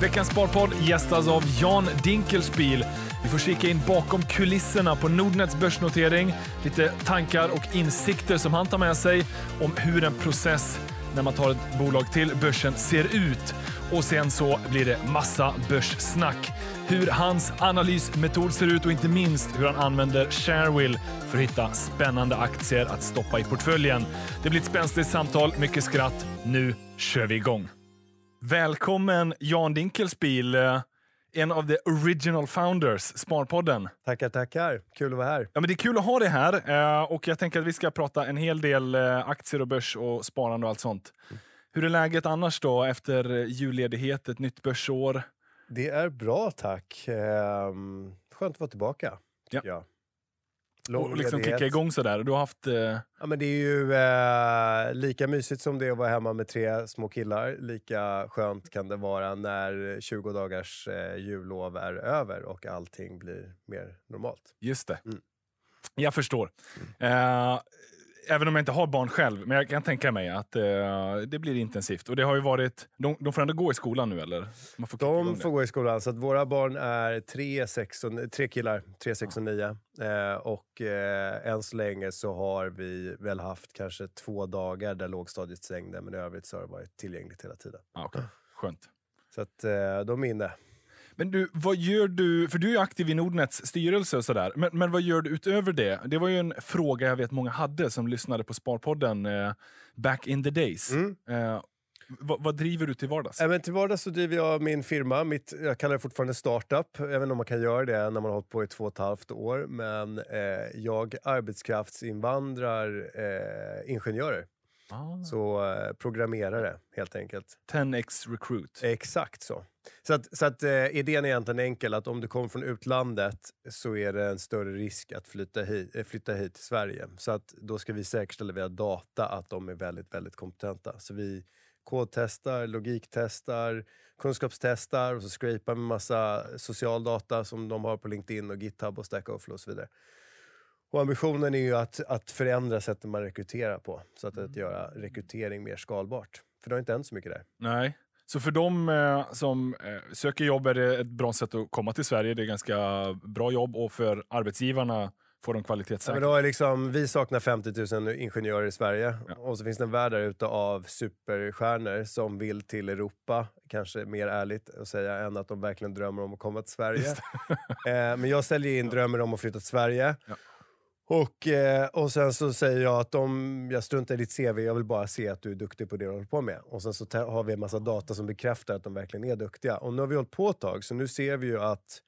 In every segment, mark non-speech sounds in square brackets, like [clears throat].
Veckans Sparpodd gästas av Jan Dinkelspiel. Vi får kika in bakom kulisserna på Nordnets börsnotering, lite tankar och insikter som han tar med sig om hur en process när man tar ett bolag till börsen ser ut. Och sen så blir det massa börssnack. Hur hans analysmetod ser ut och inte minst hur han använder Sharewill för att hitta spännande aktier att stoppa i portföljen. Det blir ett spänstigt samtal, mycket skratt. Nu kör vi igång! Välkommen Jan Dinkelspiel, eh, en av the original founders, Sparpodden. Tackar, tackar. Kul att vara här. Ja, men det är kul att ha dig här eh, och jag tänker att vi ska prata en hel del eh, aktier och börs och sparande och allt sånt. Hur är läget annars då efter julledighet, ett nytt börsår? Det är bra, tack. Ehm, skönt att vara tillbaka, tycker jag. Och liksom kicka igång sådär. Du har haft... Eh... Ja, men det är ju eh, lika mysigt som det är att vara hemma med tre små killar. Lika skönt kan det vara när 20 dagars eh, jullov är över och allting blir mer normalt. Just det. Mm. Jag förstår. Eh, även om jag inte har barn själv, men jag kan tänka mig att eh, det blir intensivt. Och det har ju varit, de, de får ändå gå i skolan nu eller? Man får de får gå i skolan, så att våra barn är tre, sex och, tre killar, tre, sex och nio. Eh, och eh, än så länge så har vi väl haft kanske två dagar där lågstadiet stängde, men i övrigt så har det varit tillgängligt hela tiden. Ah, okay. Skönt. Så att eh, de är inne. Men du, vad gör du? För du är aktiv i Nordnets styrelse och sådär. Men, men vad gör du utöver det? Det var ju en fråga jag vet många hade som lyssnade på Sparpodden eh, back in the days. Mm. Eh, vad, vad, driver du till vardags? Men till vardags så driver jag min firma. Mitt, jag kallar det fortfarande startup, även om man kan göra det när man har hållit på i två och ett halvt år. Men eh, jag arbetskraftsinvandrar eh, ingenjörer. Ah. Så eh, programmerare, helt enkelt. 10x recruit. Exakt så. Så, att, så att, eh, idén är egentligen enkel, att om du kommer från utlandet så är det en större risk att flytta hit, eh, flytta hit till Sverige. Så att då ska vi säkerställa via data att de är väldigt, väldigt kompetenta. Så vi kodtestar, logiktestar, kunskapstestar och så scrapar vi massa social data som de har på LinkedIn och GitHub och Stack Overflow och så vidare. Och ambitionen är ju att, att förändra sättet man rekryterar på, så att, att mm. göra rekrytering mer skalbart. För det har inte hänt så mycket där. Nej. Så för de eh, som eh, söker jobb är det ett bra sätt att komma till Sverige. Det är ganska bra jobb och för arbetsgivarna får de kvalitetssäkra. Ja, liksom, vi saknar 50 000 ingenjörer i Sverige ja. och så finns det en värld där ute av superstjärnor som vill till Europa, kanske mer ärligt att säga än att de verkligen drömmer om att komma till Sverige. eh, men jag säljer in drömmar om att flytta till Sverige. Och, eh, och sen så säger jag att de, jag struntar i ditt CV, jag vill bara se att du är duktig på det du håller på med. Och sen så har vi en massa data som bekräftar att de verkligen är duktiga. Och nu har vi hållit på ett tag, så nu ser vi ju att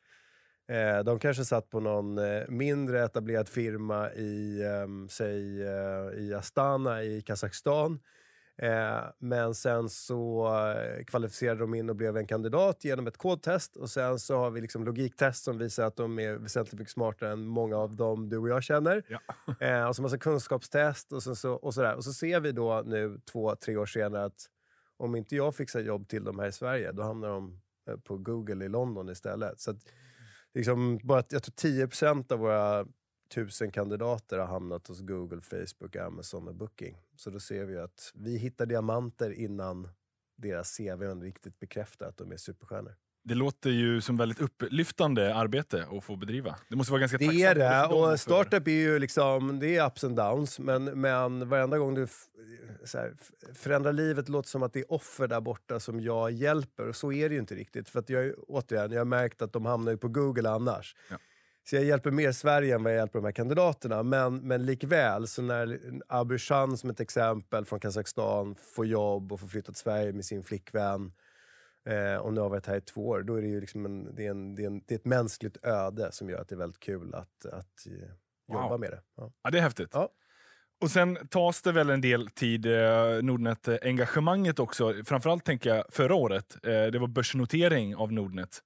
eh, de kanske satt på någon eh, mindre etablerad firma i, ehm, eh, säg, i Astana i Kazakstan Eh, men sen så eh, kvalificerade de in och blev en kandidat genom ett kodtest och sen så har vi liksom logiktest som visar att de är väsentligt mycket smartare än många av dem du och jag känner. Ja. [laughs] eh, och så massa kunskapstest och, så, och sådär. Och så ser vi då nu två, tre år senare att om inte jag fixar jobb till dem här i Sverige, då hamnar de eh, på Google i London istället. Så att, liksom, bara, jag tror 10% av våra tusen kandidater har hamnat hos Google, Facebook, Amazon och Booking. Så då ser vi att vi hittar diamanter innan deras CV riktigt bekräftar att de är superstjärnor. Det låter ju som väldigt upplyftande arbete att få bedriva. Det måste vara ganska Det är det, och startup är ju liksom, det är ups and downs, men, men varenda gång du här, förändrar livet låter som att det är offer där borta som jag hjälper, och så är det ju inte riktigt. För att jag, återigen, jag har märkt att de hamnar ju på Google annars. Ja. Så jag hjälper mer Sverige än vad jag hjälper de här kandidaterna. Men, men likväl, så när Abushan som ett exempel från Kazakstan får jobb och får flytta till Sverige med sin flickvän eh, och nu har varit här i två år, då är det ju liksom en, det är, en, det är, en, det är ett mänskligt öde som gör att det är väldigt kul att, att eh, jobba wow. med det. Ja. ja. det är häftigt. Ja. Och sen tas det väl en del tid, eh, Nordnet-engagemanget också. Framförallt tänker jag förra året, eh, det var börsnotering av Nordnet.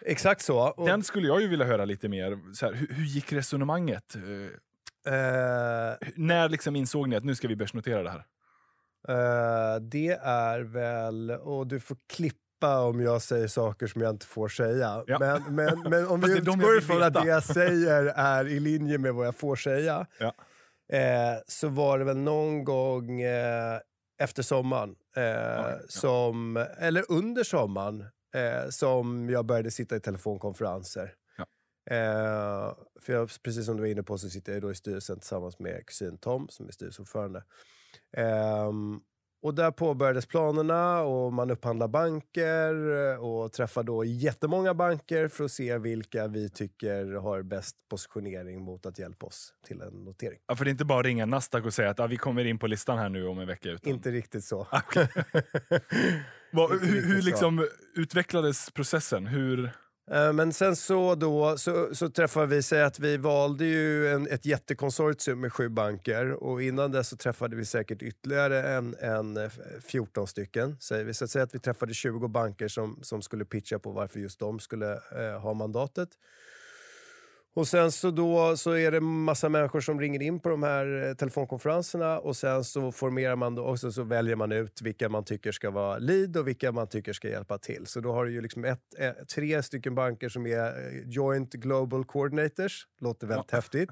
Exakt så. Och... Den skulle jag ju vilja höra lite mer. Så här, hur, hur, gick resonemanget? Uh... När liksom insåg ni att nu ska vi börsnotera det här? Uh, det är väl, och du får klippa om jag säger saker som jag inte får säga. Ja. Men, men, [laughs] men om vi utgår ifrån att det jag säger är i linje med vad jag får säga, ja. eh, så var det väl någon gång eh, efter sommaren, eh, ja, som, eller under sommaren, eh, som jag började sitta i telefonkonferenser. Ja. Eh, för jag, precis som du var inne på så sitter jag då i styrelsen tillsammans med kusin Tom som är styrelseordförande. Och där påbörjades planerna och man upphandlar banker eh, och träffar då jättemånga banker för att se vilka vi tycker har bäst positionering mot att hjälpa oss till en notering. Ja, för det är inte bara att ringa Nasdaq och säga att ah, vi kommer in på listan här nu om en vecka. Utan... Inte riktigt så. [laughs] Vad- Inte hur riktigt hur liksom utvecklades processen? Hur... Eh, men sen så, då, så, så träffade vi, säg att vi valde ju en, ett jättekonsortium med sju banker och innan dess så träffade vi säkert ytterligare en, en eh, 14 stycken. Säger vi. Så att säga att vi träffade 20 banker som, som skulle pitcha på varför just de skulle eh, ha mandatet. Och sen så, då, så är det massa människor som ringer in på de här eh, telefonkonferenserna och sen så formerar man då, och så, så väljer man ut vilka man tycker ska vara lead och vilka man tycker ska hjälpa till. Så då har du ju liksom ett, eh, tre stycken banker som är eh, Joint Global Coordinators. Låter väldigt häftigt.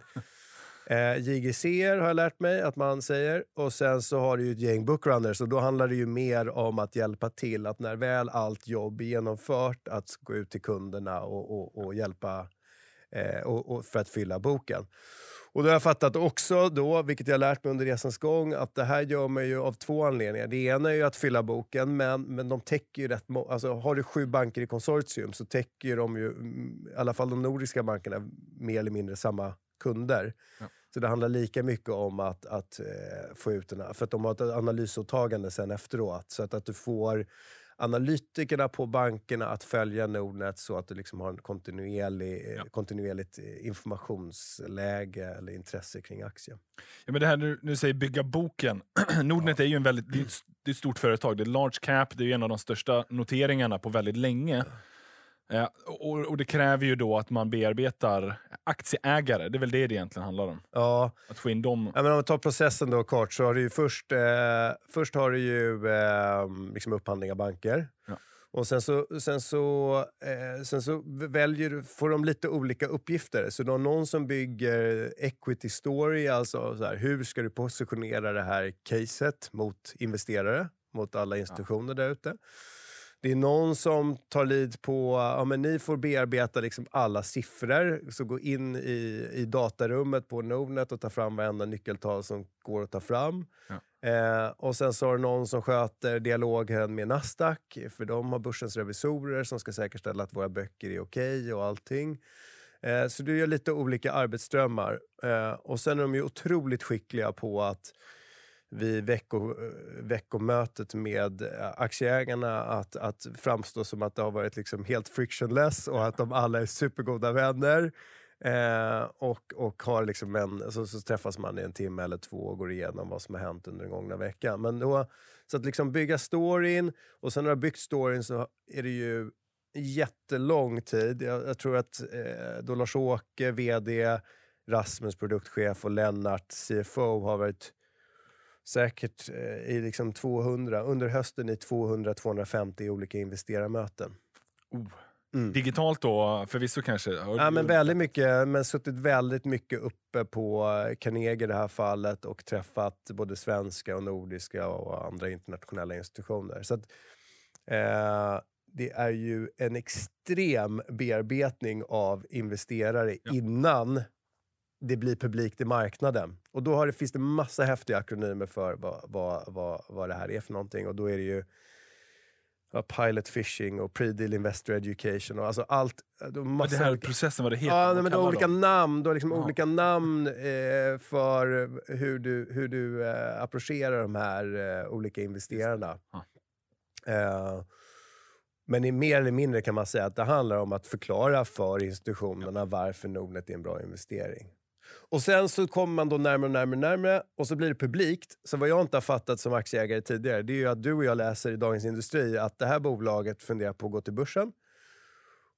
Eh, JGCR har jag lärt mig att man säger. Och sen så har du ju ett gäng bookrunners och då handlar det ju mer om att hjälpa till. Att när väl allt jobb är genomfört, att gå ut till kunderna och, och, och hjälpa eh, och, och för att fylla boken. Och då har jag fattat också, då, vilket jag lärt mig under resans gång, att det här gör man ju av två anledningar. Det ena är ju att fylla boken, men, men de täcker ju rätt alltså Har du sju banker i konsortium så täcker de ju, mm, i alla fall de nordiska bankerna, mer eller mindre samma kunder. Ja. Så det handlar lika mycket om att, att eh, få ut den här, för att de har ett analysåtagande sen efteråt. Så att, att du får analytikerna på bankerna att följa Nordnet så att du liksom har en kontinuerlig, Ja. kontinuerligt eh, informationsläge eller intresse kring aktien. Ja, men det här nu, nu säger bygga boken. [clears throat] Nordnet är ju en väldigt, det är ett, stort företag. Det är large cap, det är en av de största noteringarna på väldigt länge. Eh, och, och det kräver ju då att man bearbetar aktieägare. Det är väl det det egentligen handlar om. Ja, Att få in dem. Ja, men om vi tar processen då kort så har du ju först, eh, först har du ju eh, liksom upphandling av banker. Ja. Och sen så, sen så, eh, sen så väljer, får de lite olika uppgifter. Så du har någon som bygger equity story, alltså så här, hur ska du positionera det här caset mot investerare, mot alla institutioner där ute. Det är någon som tar lid på, ja men ni får bearbeta liksom alla siffror. Så gå in i, i datarummet på Nordnet och ta fram varenda nyckeltal som går att ta fram. Eh, och sen så har du någon som sköter dialogen med Nasdaq, för de har börsens revisorer som ska säkerställa att våra böcker är okej och allting. Eh, så du gör lite olika arbetsströmmar. Eh, och sen är de ju otroligt skickliga på att vid vecko, veckomötet med eh, aktieägarna att, att framstå som att det har varit liksom helt frictionless och att de alla är supergoda vänner. Eh, och, och har liksom en, så, så träffas man i en timme eller två och går igenom vad som har hänt under den gångna veckan. Men då, så att liksom bygga storyn och sen när du har byggt storyn så är det ju jättelång tid. Jag, jag tror att eh, då Lars-Åke, vd, Rasmus, produktchef och Lennart, CFO, har varit säkert eh, i liksom 200, under hösten i 200-250 olika investerarmöten. Oh. Mm. Digitalt då, förvisso kanske. Ja, men väldigt mycket, men suttit väldigt mycket uppe på Carnegie i det här fallet och träffat både svenska och nordiska och andra internationella institutioner. Så att, eh, det är ju en extrem bearbetning av investerare Ja. innan det blir publikt i marknaden. Och då har det, finns det massa häftiga akronymer för vad, vad, vad, vad det här är för någonting. Och då är det ju ja, pilot fishing och pre-deal investor education och alltså allt. Men massa det här processen, vad det heter. Ja, men olika de? namn, har liksom olika namn eh, för hur du, hur du eh, approcherar de här eh, olika investerarna. Ja. Eh, men i mer eller mindre kan man säga att det handlar om att förklara för institutionerna varför Nordnet är en bra investering. Och sen så kommer man då närmare och närmare, närmare och så blir det publikt. Så vad jag inte har fattat som aktieägare tidigare, det är att du och jag läser i Dagens Industri att det här bolaget funderar på att gå till börsen.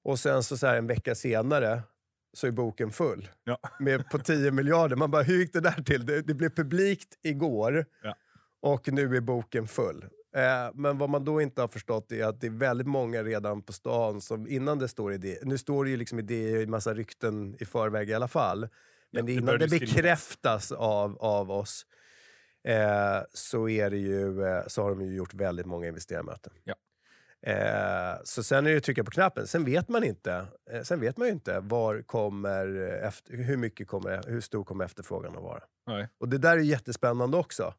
Och sen så, så här en vecka senare så är boken full. Ja. [laughs] Med på 10 miljarder. Man bara, hur gick det där till? Det, det blev publikt igår Ja. och nu är boken full. Eh, men vad man då inte har förstått är att det är väldigt många redan på stan som innan det står idé, nu står det ju liksom idé i massa rykten i förväg i alla fall. Men det, innan det bekräftas av, av oss eh, så, är det ju, eh, så har de ju gjort väldigt många investerarmöten. Ja. Eh, så sen är det att trycka på knappen. Sen vet man inte. Eh, sen vet man ju inte var kommer efter, hur, mycket kommer, hur stor kommer efterfrågan att vara. Nej. Och det där är jättespännande också.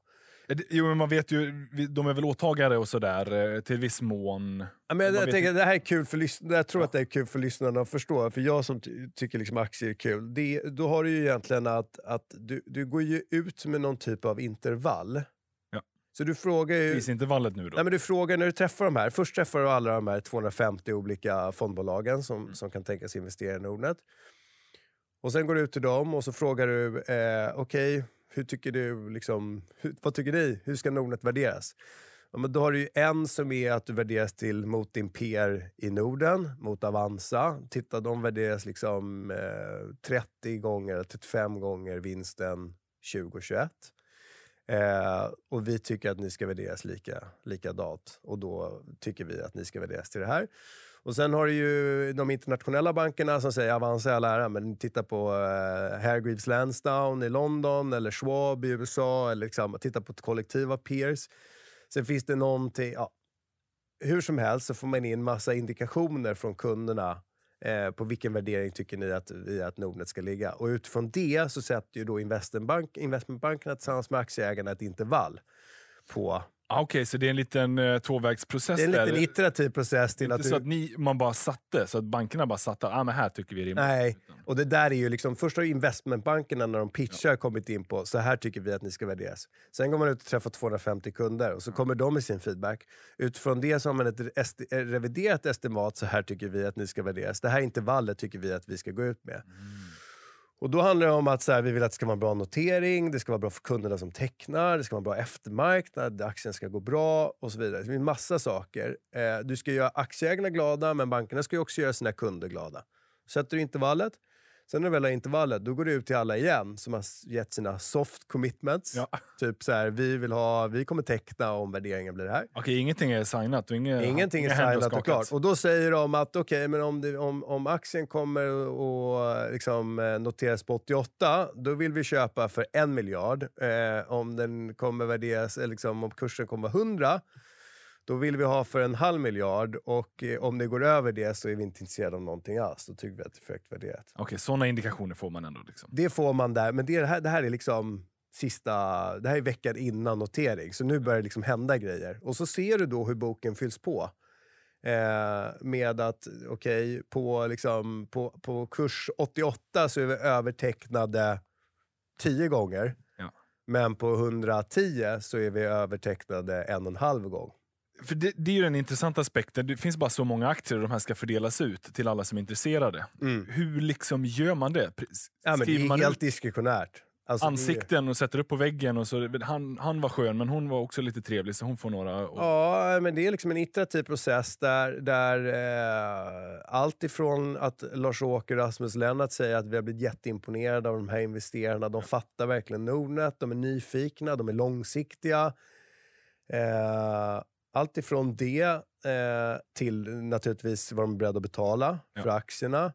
Eh, Jo, men man vet ju, de är väl åtagare och sådär eh, till viss mån. Ja, men jag, tänker, det här är kul för jag tror Ja. att det är kul för lyssnarna att förstå. För jag som ty- tycker liksom aktier är kul, det, då har du ju egentligen att, att du, du går ju ut med någon typ av intervall. Ja. Så du frågar ju... Prisintervallet nu då. Nej, men du frågar när du träffar de här. Först träffar du alla de här 250 olika fondbolagen som, Mm. som kan tänkas investera i Nordnet. Och sen går du ut till dem och så frågar du, eh, okej, hur tycker du, liksom, hur, vad tycker ni? Hur ska Nordnet värderas? Ja, men då har du ju en som är att du värderas till mot din pr i Norden, mot Avanza. Titta, de värderas liksom eh, 30 gånger, 35 gånger vinsten 2021. Eh, och vi tycker att ni ska värderas lika, likadant. Och då tycker vi att ni ska värderas till det här. Och sen har du ju de internationella bankerna som säger Avanza i all ära, men titta på eh, Hargreaves Lansdowne i London eller Schwab i USA. Eller liksom, titta på ett kollektiv av peers. Sen finns det någonting... Ja, hur som helst så får man in massa indikationer från kunderna eh, på vilken värdering tycker ni att, vi att Nordnet ska ligga. Och utifrån det så sätter ju då investmentbank, investmentbankerna tillsammans med aktieägarna ett intervall på... Ah, Okej, så det är en liten eh, tvåvägsprocess Det är en där. liten iterativ process till inte att så du... att ni, man bara satte, så att bankerna bara satte, ah, men här tycker vi är rimligt. Nej, och det där är ju liksom, först har investmentbankerna när de pitchar kommit in på så här tycker vi att ni ska värderas. Sen går man ut och träffar 250 kunder och så kommer de med sin feedback. Utifrån det så har man ett esti- eh, reviderat estimat, så här tycker vi att ni ska värderas. Det här intervallet tycker vi att vi ska gå ut med. Och då handlar det om att så här, vi vill att det ska vara en bra notering, det ska vara bra för kunderna som tecknar, det ska vara en bra eftermarknad, aktien ska gå bra och så vidare. Det finns massa saker. Eh, du ska göra aktieägarna glada, men bankerna ska ju också göra sina kunder glada. Sätter du intervallet, sen när du väl har intervallet, då går du ut till alla igen som har gett sina soft commitments. Ja. Typ så här, vi, vill ha, vi kommer teckna om värderingen blir det här. Okej, ingenting är signat och inga, Ingenting är signat och klart. Och då säger de att okej, men om, det, om, om aktien kommer att liksom, eh, noteras på 88, då vill vi köpa för en miljard. Eh, om den kommer värderas, eller liksom, om kursen kommer vara 100, då vill vi ha för en halv miljard. Och eh, om det går över det så är vi inte intresserade av någonting alls. Då tycker vi att det är för högt värderat. Okej, sådana indikationer får man ändå. Liksom. Det får man där, men det, det, här, det här är liksom sista, det här är veckan innan notering. Så nu börjar det liksom hända grejer. Och så ser du då hur boken fylls på. Eh, med att, okej, på, liksom, på, på kurs 88 så är vi övertecknade 10 gånger. Ja. Men på 110 så är vi övertecknade en och en halv gång. För det, det är ju den intressanta aspekten. Det finns bara så många aktier och de här ska fördelas ut till alla som är intresserade. Hur liksom gör man det? Ja, det är man helt diskretionärt. Alltså, ansikten och sätter upp på väggen? Och så, han, han var skön, men hon var också lite trevlig, så hon får några. Och, Ja, men det är liksom en iterativ process där, där eh, allt ifrån att Lars-Åke och Rasmus Lennart säger att vi har blivit jätteimponerade av de här investerarna. De fattar verkligen Nordnet, de är nyfikna, de är långsiktiga. Eh, allt ifrån det eh, till naturligtvis vad de är beredda att betala Ja. för aktierna.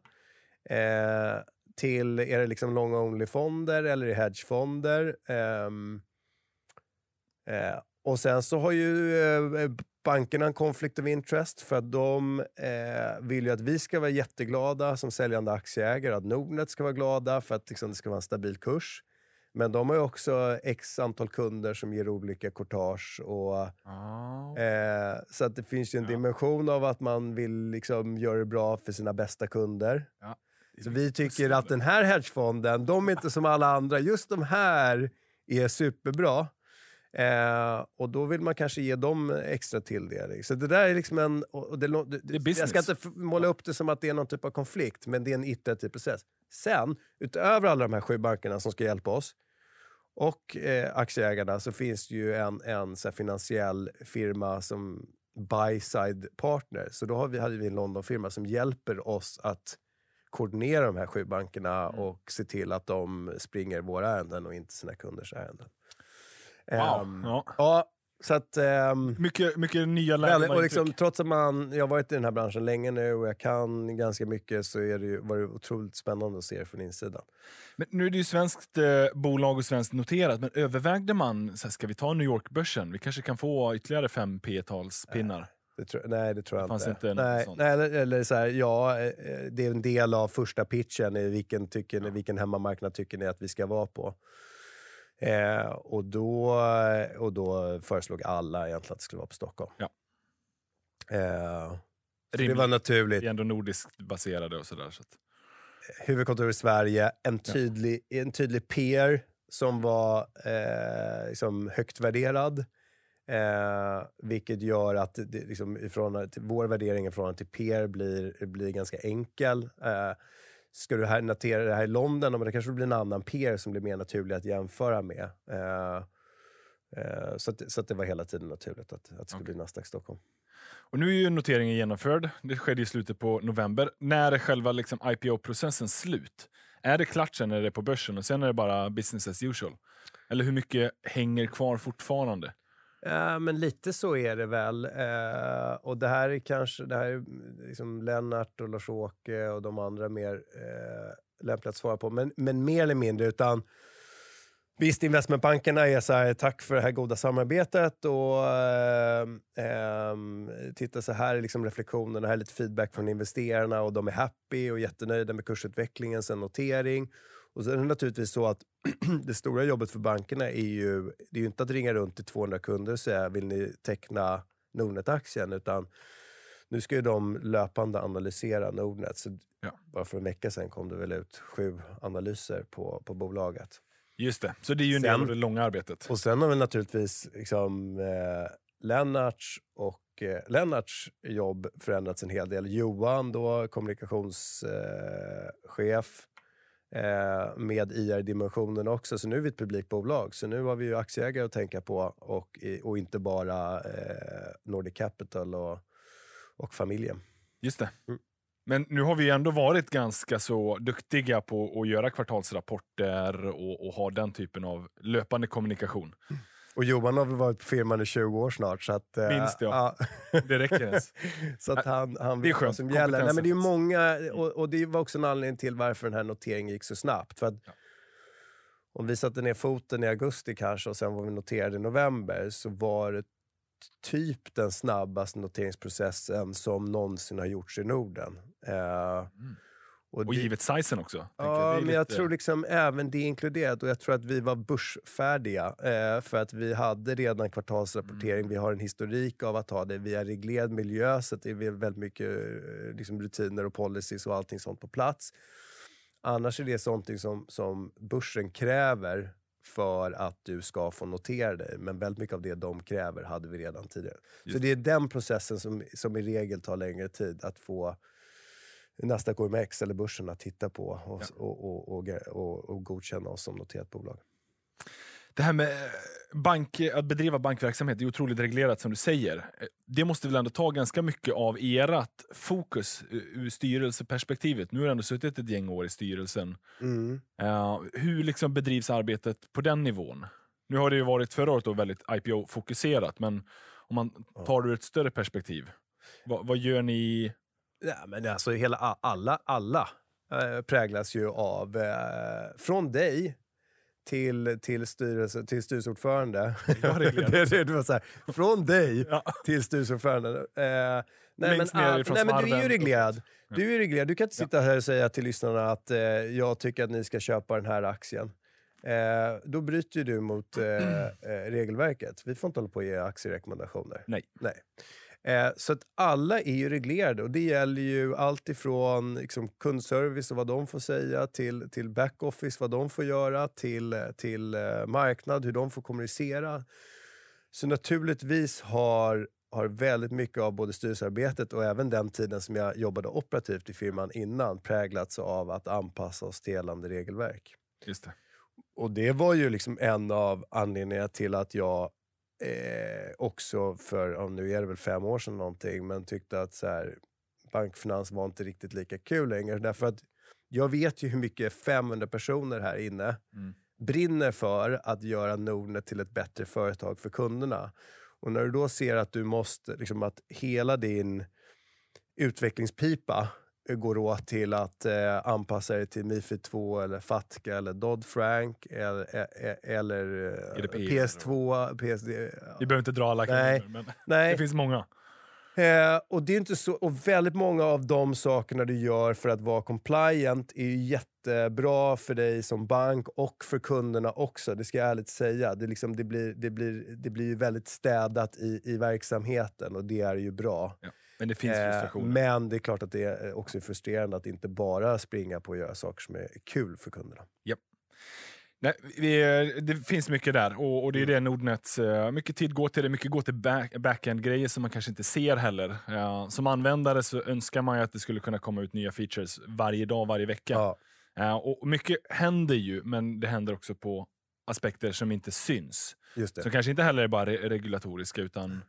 Eh, till, är det liksom long only-fonder eller hedgefonder? Ehm, Eh, och sen så har ju eh, bankerna en conflict of interest för att de eh, vill ju att vi ska vara jätteglada som säljande aktieägare, att Nordnet ska vara glada för att liksom, det ska vara en stabil kurs. Men de har också x antal kunder som ger olika courtage. Och, Ah. eh, så att det finns ju en Ja. dimension av att man vill liksom göra det bra för sina bästa kunder. Ja. Så vi tycker att den här hedgefonden, de är inte som alla andra. Just de här är superbra. Eh, och då vill man kanske ge dem extra tilldelning. Så det där är liksom en... Och det, det, Det jag ska inte måla upp det som att det är någon typ av konflikt, men det är en iterativ process. Sen, utöver alla de här sju bankerna som ska hjälpa oss och eh, aktieägarna så finns det ju en, en så finansiell firma som buy-side partner. Så då har vi, hade vi en Londonfirma som hjälper oss att koordinera de här sju bankerna Mm. och se till att de springer våra ärenden och inte sina kunders ärenden. Wow. Ehm, Ja. ja, så att... ehm, Mycket, mycket nya lärdomar och liksom, trots att man, jag har varit i den här branschen länge nu och jag kan ganska mycket så är det ju, var det otroligt spännande att se det från insidan. Men nu är det ju svenskt eh, bolag och svenskt noterat, men övervägde man, så här, ska vi ta New York-börsen? Vi kanske kan få ytterligare fem P-talspinnar. Det tror, nej, det tror jag Det fanns inte. inte nej, nej, eller, eller så här, ja, eh, det är en del av första pitchen. I vilken, tycker ni, vilken hemmamarknad tycker ni att vi ska vara på? Eh, och, då, och då föreslog alla egentligen att det skulle vara på Stockholm. Ja. Eh, det var naturligt. Vi är ändå nordiskt baserade och sådär. Så att, huvudkontor i Sverige, en tydlig, en tydlig peer som var eh, liksom högt värderad. Eh, vilket gör att det, liksom, i förhållande till, vår värdering i förhållande till peer blir, blir ganska enkel. Eh, ska du här, notera det här i London, men det kanske blir en annan peer som blir mer naturlig att jämföra med. Eh, eh, så att, så att det var hela tiden naturligt att, att det skulle bli Nasdaq Stockholm. Och nu är ju noteringen genomförd. Det skedde i slutet på november. När är själva liksom IPO-processen slut? Är det klart sen när det är på börsen och sen är det bara business as usual? Eller hur mycket hänger kvar fortfarande? Eh, men lite så är det väl. Eh, och det här är kanske det här är liksom Lennart och Lars-Åke och de andra mer eh, lämpliga att svara på. Men, men mer eller mindre, utan Visst, investmentbankerna är så här, tack för det här goda samarbetet och eh, eh, titta så här är liksom reflektionen, det här är lite feedback från investerarna och de är happy och jättenöjda med kursutvecklingen sen notering. Och så är det naturligtvis så att [clears throat] det stora jobbet för bankerna är ju, det är ju inte att ringa runt till 200 kunder och säga vill ni teckna Nordnet-aktien utan nu ska ju de löpande analysera Nordnet. Så Ja. Bara för en vecka sedan kom det väl ut sju analyser på, på bolaget. Just det, så det är ju en del Sen- av det långa arbetet. Och sen har väl naturligtvis liksom, eh, Lennarts och eh, Lennarts jobb förändrats en hel del. Johan, då kommunikationschef eh, med IR-dimensionen också. Så nu är vi ett publikbolag. Så nu har vi ju aktieägare att tänka på och, och inte bara eh, Nordic Capital och, och familjen. Just det. Mm. Men nu har vi ändå varit ganska så duktiga på att göra kvartalsrapporter och, och ha den typen av löpande kommunikation. Och Johan har väl varit på firman i 20 år snart. Så att, eh, Minst, ja. ja. [laughs] Det räcker ens. [laughs] Så att han, han Det är vet vad som gäller. Nej, men det är många, och, och det var också en anledning till varför den här noteringen gick så snabbt. För att Ja. Om vi satte ner foten i augusti kanske och sen var vi noterade i november så var det typ den snabbaste noteringsprocessen som någonsin har gjorts i Norden. Eh, Och det- givet sizen också. Ja, är men jag lite- tror liksom även det inkluderat och jag tror att vi var börsfärdiga eh, för att vi hade redan kvartalsrapportering. Mm. Vi har en historik av att ha det. Vi har reglerad miljö så det är väl väldigt mycket eh, liksom rutiner och policies och allting sånt på plats. Annars är det sånt som, som börsen kräver för att du ska få notera dig. Men väldigt mycket av det de kräver hade vi redan tidigare. Så Just det är den processen som, som i regel tar längre tid att få Nasdaq OMX eller börsen att titta på och, Ja. och, och, och, och, och godkänna oss som noterat bolag. Det här med eh, bank, att bedriva bankverksamhet är otroligt reglerat som du säger. Eh, Det måste väl ändå ta ganska mycket av ert fokus eh, ur styrelseperspektivet. Nu har du ändå suttit ett gäng år i styrelsen. Eh, hur liksom bedrivs arbetet på den nivån? Nu har det ju varit förra året då väldigt IPO-fokuserat, men om man tar det ur ett större perspektiv. Vad, vad gör ni? Ja, men alltså hela, alla, alla eh, präglas ju av, eh, från dig till, till, styrelse, till styrelseordförande. Det, [laughs] det, det var så här, från dig [laughs] Ja. till styrelseordförande. Eh, nej, Längst men, ner ifrån nej, men du är ju reglerad. Du är reglerad. Du kan inte sitta här och säga till lyssnarna att eh, jag tycker att ni ska köpa den här aktien. Eh, då bryter du mot eh, regelverket. Vi får inte hålla på och ge aktierekommendationer. Nej. Nej. Eh, så att alla är ju reglerade och det gäller ju allt ifrån liksom, kundservice och vad de får säga till, till backoffice, vad de får göra, till, till eh, marknad, hur de får kommunicera. Så naturligtvis har, har väldigt mycket av både styrelsearbetet och även den tiden som jag jobbade operativt i firman innan präglats av att anpassa oss till gällande regelverk. Just det. Och det var ju liksom en av anledningarna till att jag eh, också för, ja, nu är det väl fem år sedan någonting, men tyckte att så här, bankfinans var inte riktigt lika kul längre. Därför att jag vet ju hur mycket 500 personer här inne Mm. brinner för att göra Nordnet till ett bättre företag för kunderna. Och när du då ser att du måste, liksom att hela din utvecklingspipa går åt till att eh, anpassa dig till Mifid 2 eller FATCA eller Dodd-Frank eller, eh, eller eh, GDPR. PS2, PSD. Vi behöver inte dra alla Nej. men det Nej, finns många. Eh, och, det är inte så, och väldigt många av de sakerna du gör för att vara compliant är ju jättebra för dig som bank och för kunderna också. Det ska jag ärligt säga. Det, liksom, det, blir, det, blir, det blir väldigt städat i, i verksamheten och det är ju bra. Ja, men det finns frustrationer. Eh, men det är klart att det är också frustrerande att inte bara springa på att göra saker som är kul för kunderna. Yep. Nej, vi, det finns mycket där och, och det är mm. det Nordnet, mycket tid går till det, mycket går till back, backend-grejer som man kanske inte ser heller. Uh, som användare så önskar man ju att det skulle kunna komma ut nya features varje dag, varje vecka. Ja. Uh, och mycket händer ju, men det händer också på aspekter som inte syns. Just det. Som kanske inte heller är bara re regulatoriska utan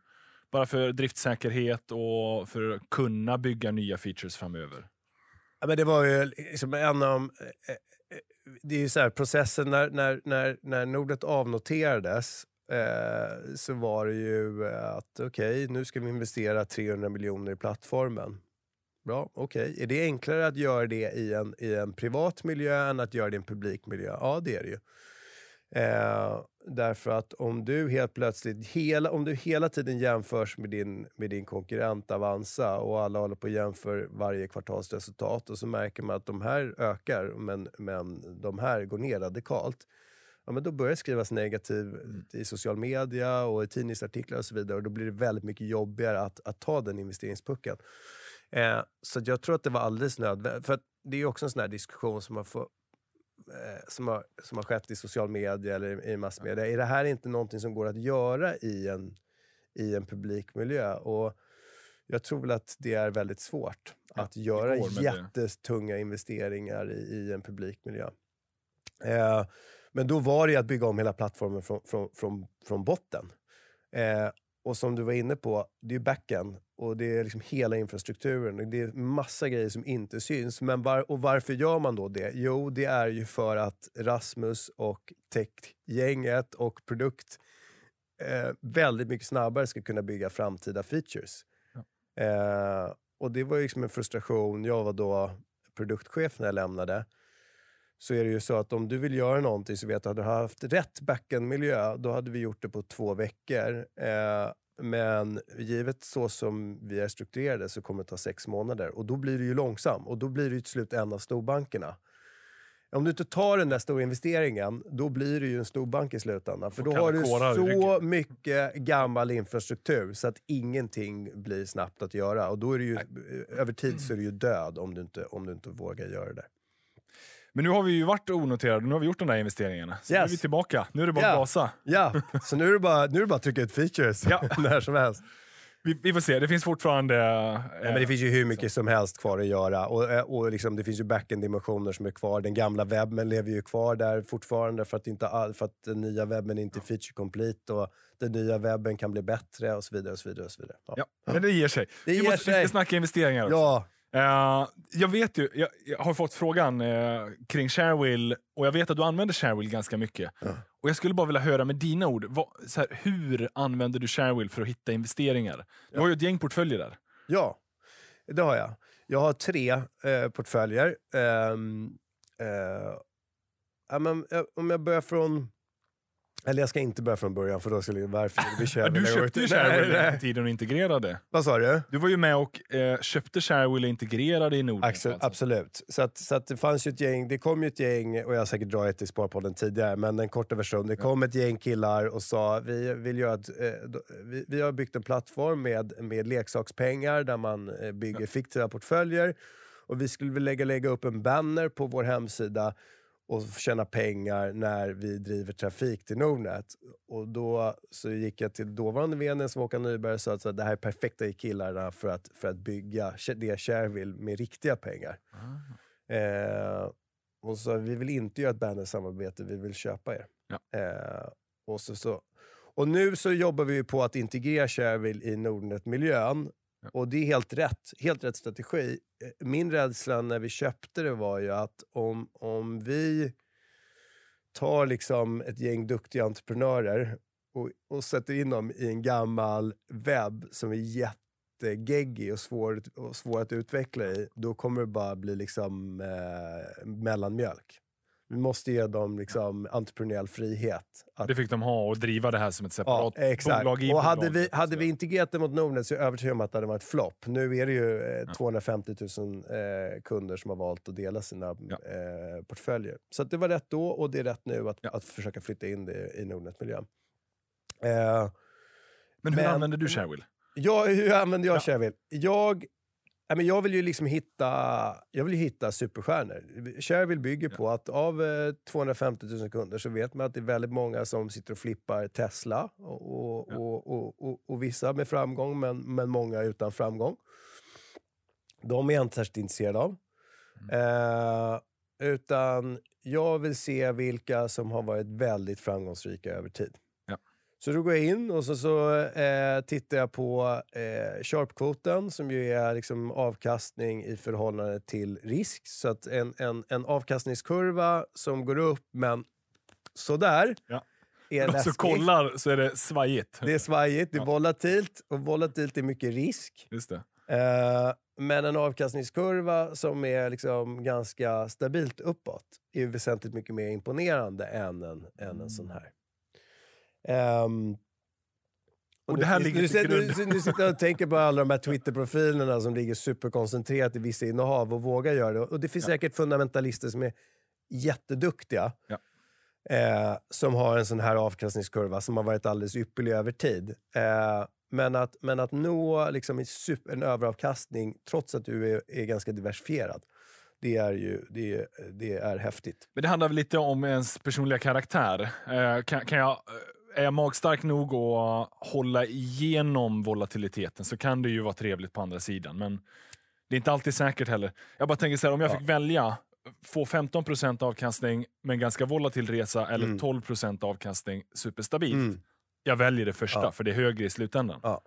bara för driftsäkerhet och för att kunna bygga nya features framöver. Ja, men det var ju liksom en av eh, eh, det är ju så här, processen när, när, när, när Nordnet avnoterades eh, så var det ju eh, att okej, okay, nu ska vi investera 300 miljoner i plattformen. Bra, okej. Okay. Är det enklare att göra det i en, i en privat miljö än att göra det i en publik miljö? Ja, det är det ju. Eh, därför att om du helt plötsligt, hela, om du hela tiden jämförs med din, med din konkurrent Avanza och alla håller på och jämför varje kvartalsresultat och så märker man att de här ökar men, men de här går ner radikalt. Ja, men då börjar det skrivas negativt i social media och i tidningsartiklar och så vidare och då blir det väldigt mycket jobbigare att, att ta den investeringspucken. Eh, så jag tror att det var alldeles nödvändigt. För det är också en sån här diskussion som man får som, har, som har skett i social media eller i massmedia. Är det här inte någonting som går att göra i en, i en publikmiljö? Och jag tror väl att det är väldigt svårt ja, att göra jättetunga investeringar i, i en publikmiljö. Eh, men då var det att bygga om hela plattformen från, från, från, från botten. Eh, och som du var inne på, det är backen och det är liksom hela infrastrukturen. Det är massa grejer som inte syns. Men var, och varför gör man då det? Jo, det är ju för att Rasmus och techgänget och produkt eh, väldigt mycket snabbare ska kunna bygga framtida features. Ja. Eh, och det var liksom en frustration. Jag var då produktchef när jag lämnade så är det ju så att om du vill göra någonting så vet du att du har haft rätt backend-miljö, då hade vi gjort det på två veckor. Eh, men givet så som vi är strukturerade så kommer det ta sex månader och då blir det ju långsam och då blir det ju till slut en av storbankerna. Om du inte tar den där stora investeringen, då blir det ju en storbank i slutändan. För då har du så mycket gammal infrastruktur så att ingenting blir snabbt att göra. Och då är det ju, över tid så är du ju död om du inte, om du inte vågar göra det. Men nu har vi ju varit onoterade, nu har vi gjort de där investeringarna. Så yes. nu är vi tillbaka. Nu är det bara att gasa. Ja, så nu är det bara, nu är bara att trycka ut features ja. [laughs] när som helst. Vi, vi, får se, det finns fortfarande... Eh, ja, men det finns ju hur mycket som helst kvar att göra. Och, eh, och liksom, det finns ju backend-dimensioner som är kvar. Den gamla webben lever ju kvar där fortfarande för att, inte all, för att den nya webben inte är feature complete. Och den nya webben kan bli bättre och så vidare. Och så vidare, och så vidare. Ja. ja men det ger sig. Det vi, ger måste, sig. vi ska snacka investeringar också. Ja, Uh, jag vet ju, jag, jag har fått frågan uh, kring Sharewill och jag vet att du använder Sharewill ganska mycket. Uh. Och Jag skulle bara vilja höra med dina ord, vad, här, hur använder du Sharewill för att hitta investeringar? Du ja. har ju ett gäng portföljer där. Ja, det har jag. Jag har tre eh, portföljer. Um, men, om jag börjar från eller jag ska inte börja från början för då skulle varför vi [laughs] Sharewill Du köpte ju Sharewill på tiden och integrerade. Vad sa du? Du var ju med och eh, köpte Sharewill och integrerade i Norden. Axel, alltså. Absolut. Så, att, så att det fanns ju ett gäng, det kom ju ett gäng, och jag har säkert dragit i Sparpodden tidigare, men den korta versionen. Det kom ett gäng killar och sa vi vill göra ett, eh, vi, vi, har byggt en plattform med, med leksakspengar där man eh, bygger fiktiva portföljer. Och vi skulle vilja lägga, lägga upp en banner på vår hemsida och tjäna pengar när vi driver trafik till Nordnet. Och då så gick jag till dåvarande vd som Håkan Nyberg och sa att det här är perfekta killarna för att, för att bygga det Shareville med riktiga pengar. Ah. Eh, och så vi vill inte göra ett bannersamarbete, vi vill köpa er. Ja. Eh, och, så, så, och nu så jobbar vi på att integrera Shareville i Nordnet-miljön och det är helt rätt, helt rätt strategi. Eh, min rädsla när vi köpte det var ju att om, om vi tar liksom ett gäng duktiga entreprenörer och, och sätter in dem i en gammal webb som är jättegeggig och svår, och svår att utveckla i, då kommer det bara bli liksom eh, mellanmjölk. Vi måste ge dem liksom entreprenöriell frihet. Att, Det fick de ha och driva det här som ett separat ja, exakt. bolag i Och hade vi, hade vi integrerat det mot Nordnet så är jag övertygad om att det hade varit flopp. Nu är det ju eh, Ja. 250 000 eh, kunder som har valt att dela sina Ja. eh, portföljer. Så det var rätt då och det är rätt nu att, Ja. att försöka flytta in det i Nordnet-miljön. Eh, Men hur men- använder du Sharewill? jag, hur använder jag Ja. Shareville? Jag, men jag vill ju liksom hitta, jag vill hitta superstjärnor. Shareville bygger på att av eh, 250 000 kunder så vet man att det är väldigt många som sitter och flippar Tesla. Och, och, Ja. och, och, och, och vissa med framgång, men, men många utan framgång. De är jag inte särskilt intresserad av. Mm. Eh, utan jag vill se vilka som har varit väldigt framgångsrika över tid. Så då går jag in och så, så eh, tittar jag på eh, Sharp-kvoten som ju är liksom avkastning i förhållande till risk. Så att en, en, en avkastningskurva som går upp men sådär Ja. är som läskig. kollar så är det svajigt. Det är svajigt, det är Ja. volatilt och volatilt är mycket risk. Just det. Eh, men en avkastningskurva som är liksom ganska stabilt uppåt är väsentligt mycket mer imponerande än en, än en sån här. Ehm, Och nu- det här nu, ligger nu, nu, nu, sitter jag och tänker på alla de här [laughs] Twitter-profilerna som ligger superkoncentrerat i vissa innehav och vågar göra det. Och det finns Ja. säkert fundamentalister som är jätteduktiga. Ja. Eh, som har en sån här avkastningskurva som har varit alldeles ypperlig över tid. Eh, men, att, men att nå liksom en, super, en överavkastning trots att du är, är ganska diversifierad, det är ju det är, det är häftigt. Men det handlar väl lite om ens personliga karaktär. Eh, kan, kan jag, eh, är jag magstark nog att hålla igenom volatiliteten så kan det ju vara trevligt på andra sidan. Men det är inte alltid säkert heller. Jag bara tänker så här, om jag Ja. fick välja, få 15% avkastning med en ganska volatil resa eller Mm. 12% avkastning superstabilt. Mm. Jag väljer det första, Ja. för det är högre i slutändan. Ja.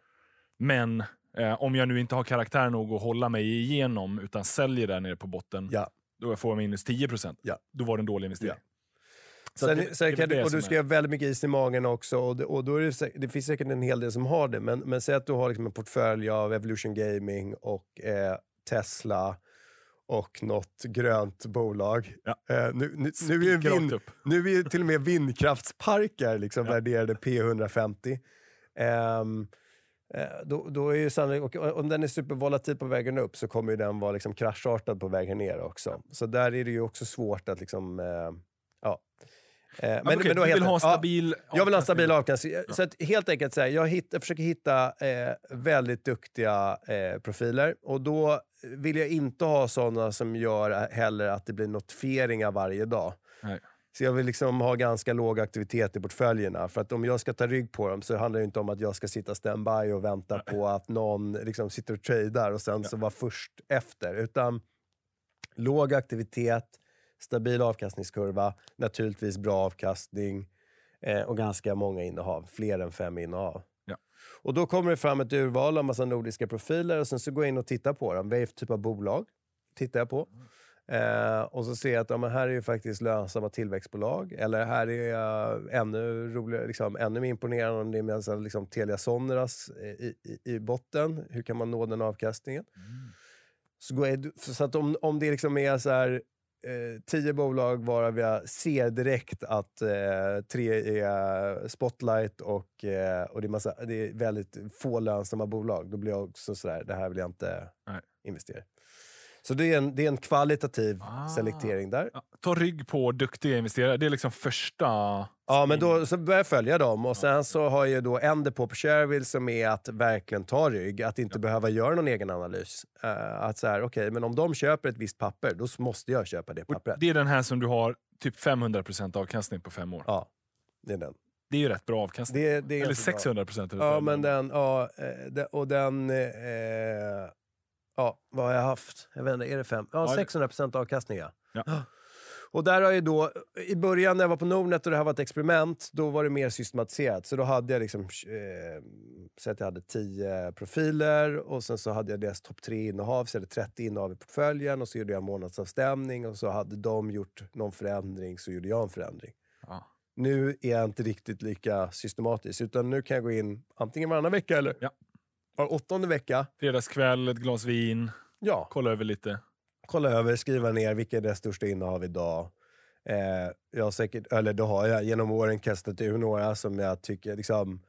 Men eh, om jag nu inte har karaktär nog att hålla mig igenom utan säljer där nere på botten, då får jag minus 10 Ja. Då var det en dålig investering. Sen, det- sen det det, och du ska ha väldigt mycket is i magen också. Och, det, och då är det, det finns säkert en hel del som har det. Men, men säg att du har liksom en portfölj av Evolution Gaming och eh, Tesla och något grönt bolag. Ja. Eh, nu, nu, nu, är vind, nu är till och med vindkraftsparker liksom Ja. värderade P150. Ehm, eh, då, då är ju sannolikt, om den är supervolatil på vägen upp så kommer den vara liksom kraschartad på vägen ner också. Så där är det ju också svårt att liksom... Eh, ja. Eh, Men, okej, då du vill ha en ja, stabil jag vill ha en stabil avkastning. Så att helt enkelt, så här, jag, hitt, jag försöker hitta eh, väldigt duktiga eh, profiler. Och då vill jag inte ha såna som gör heller att det blir notifieringar varje dag. Nej. Så jag vill liksom ha ganska låg aktivitet i portföljerna. För att om jag ska ta rygg på dem så handlar det inte om att jag ska sitta standby och vänta på att någon liksom sitter och tradar och sen så vara först efter. Utan låg aktivitet, stabil avkastningskurva, naturligtvis bra avkastning eh, och ganska många innehav. Fler än fem innehav. Ja. Och då kommer det fram ett urval av massa nordiska profiler och sen så går jag in och tittar på dem. Vad är för typ av bolag? Tittar jag på. Eh, och så ser jag att ja, men här är ju faktiskt lönsamma tillväxtbolag. Eller här är uh, ännu roligare, liksom, ännu mer imponerande om det är med så här, liksom, Telia Soneras eh, i, i, i botten. Hur kan man nå den avkastningen? Mm. Så, jag, så att om, om det liksom är så här, eh, tio bolag varav jag ser direkt att eh, tre är Spotlight och, eh, och det, är massa, det är väldigt få lönsamma bolag, då blir jag också sådär, det här vill jag inte Nej. investera i. Så det är en, det är en kvalitativ Ah. selektering där. Ja, ta rygg på duktiga investerare. Det är liksom första... Ja, men då så börjar jag följa dem och sen så har jag då en depå på Shareville som är att verkligen ta rygg, att inte behöva göra någon egen analys. Eh, att så här, okej, men om de köper ett visst papper, då måste jag köpa det Och pappret. det är den här som du har typ 500% avkastning på fem år. Ja, det är den. Det är ju rätt bra avkastning. Det, det Eller ganska bra. 600 procent. Ja, men den, ja, eh, och den, eh, ja, vad har jag haft? Jag vet inte, är det fem? Ja, Ja, det- 600 procent avkastning ja. Ja. [gasps] Och där har jag då, i början när jag var på Nordnet och det här var ett experiment, då var det mer systematiserat. Så då hade jag liksom, eh, så att jag hade 10 profiler och sen så hade jag deras topp tre innehav, så jag hade 30 innehav i portföljen och så gjorde jag månadsavstämning och så hade de gjort någon förändring så gjorde jag en förändring. Ja. Nu är jag inte riktigt lika systematisk, utan nu kan jag gå in antingen varannan vecka eller Ja. var åttonde vecka. Fredagskväll, ett glas vin, Ja, kolla över lite kolla över, skriva ner vilka är deras största innehav idag. Eh, jag har säkert, eller då har jag genom åren kastat ur några som jag tycker liksom,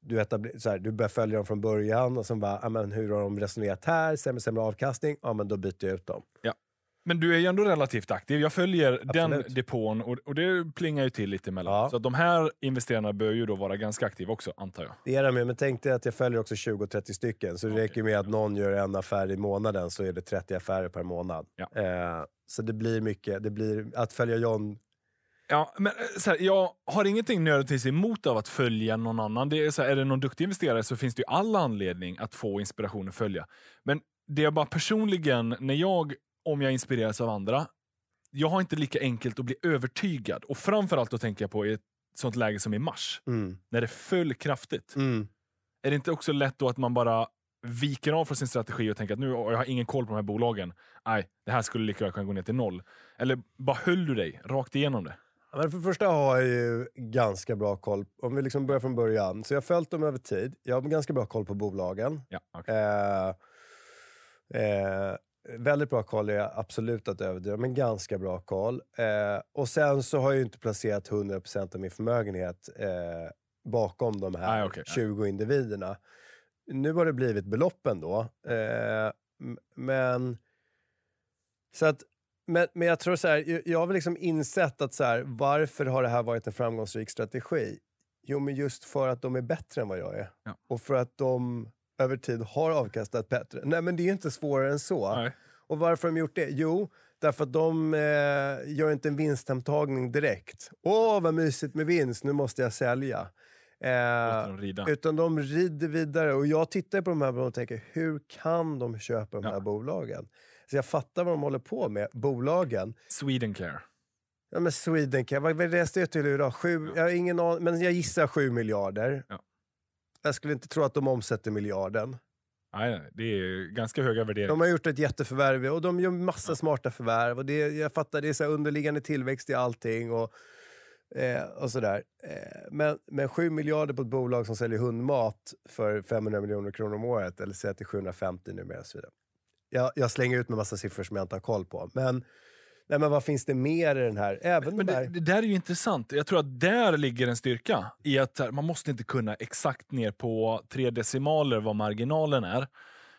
du, etabler, så här, du börjar följa dem från början och sen bara, ah, men hur har de resonerat här? Sämre, sämre avkastning? Ja, men då byter jag ut dem. Ja. Men du är ju ändå relativt aktiv. Jag följer Absolut. den depån och, och det plingar ju till lite emellan. Ja. Så att de här investerarna bör ju då vara ganska aktiva också, antar jag. Det är de ju, men tänk dig att jag följer också 20-30 stycken. Så det Okej, räcker med att någon gör en affär i månaden så är det 30 affärer per månad. Ja. Eh, så det blir mycket. Det blir, att följa John Ja, men eh, så här, jag har ingenting nödvändigtvis emot av att följa någon annan. Det är, så här, är det någon duktig investerare så finns det ju all anledning att få inspiration och följa. Men det är bara personligen, när jag, om jag inspireras av andra, jag har inte lika enkelt att bli övertygad. Och framförallt då tänker jag på i ett sånt läge som i mars, Mm. när det föll kraftigt. Mm. Är det inte också lätt då att man bara viker av från sin strategi och tänker att nu jag har ingen koll på de här bolagen. Nej, det här skulle lika väl kunna gå ner till noll. Eller bara höll du dig rakt igenom det? Ja, Men för det första har jag ju ganska bra koll, om vi liksom börjar från början. Så jag har följt dem över tid. Jag har ganska bra koll på bolagen. Ja, okej. Eh, eh, väldigt bra koll är jag absolut att överdriva, men ganska bra koll. Eh, och sen så har jag ju inte placerat 100% av min förmögenhet eh, bakom de här okej, nej. 20 individerna. Nu har det blivit beloppen då. Eh, men... Så att, men, men jag tror så här, jag, jag har väl liksom insett att så här, varför har det här varit en framgångsrik strategi? Jo, men just för att de är bättre än vad jag är. Ja. Och för att de över tid har avkastat bättre. Nej, men det är inte svårare än så. Nej. Och varför har de gjort det? Jo, därför att de eh, gör inte en vinsthemtagning direkt. Åh, vad mysigt med vinst, nu måste jag sälja. Eh, rida. utan de rider vidare. Och jag tittar på de här bolagen och tänker, hur kan de köpa de Ja. här bolagen? Så jag fattar vad de håller på med, bolagen. Swedencare. Ja, men Swedencare, vad läste jag till idag? Sju, jag har ingen aning, men jag gissar 7 miljarder. Ja. Jag skulle inte tro att de omsätter miljarden. Nej, det är ganska höga värderingar. De har gjort ett jätteförvärv och de gör massa smarta förvärv. Och det, jag fattar, det är så underliggande tillväxt i allting. Och, eh, och sådär. Eh, men, men 7 miljarder på ett bolag som säljer hundmat för 500 miljoner kronor om året, eller säg att det är 750 numera. och Så vidare. Jag, jag slänger ut med massa siffror som jag inte har koll på. Men, nej, men vad finns det mer i den här? Även Men de det, här... det där är ju intressant. Jag tror att där ligger en styrka. I att man måste inte kunna exakt ner på tre decimaler vad marginalen är.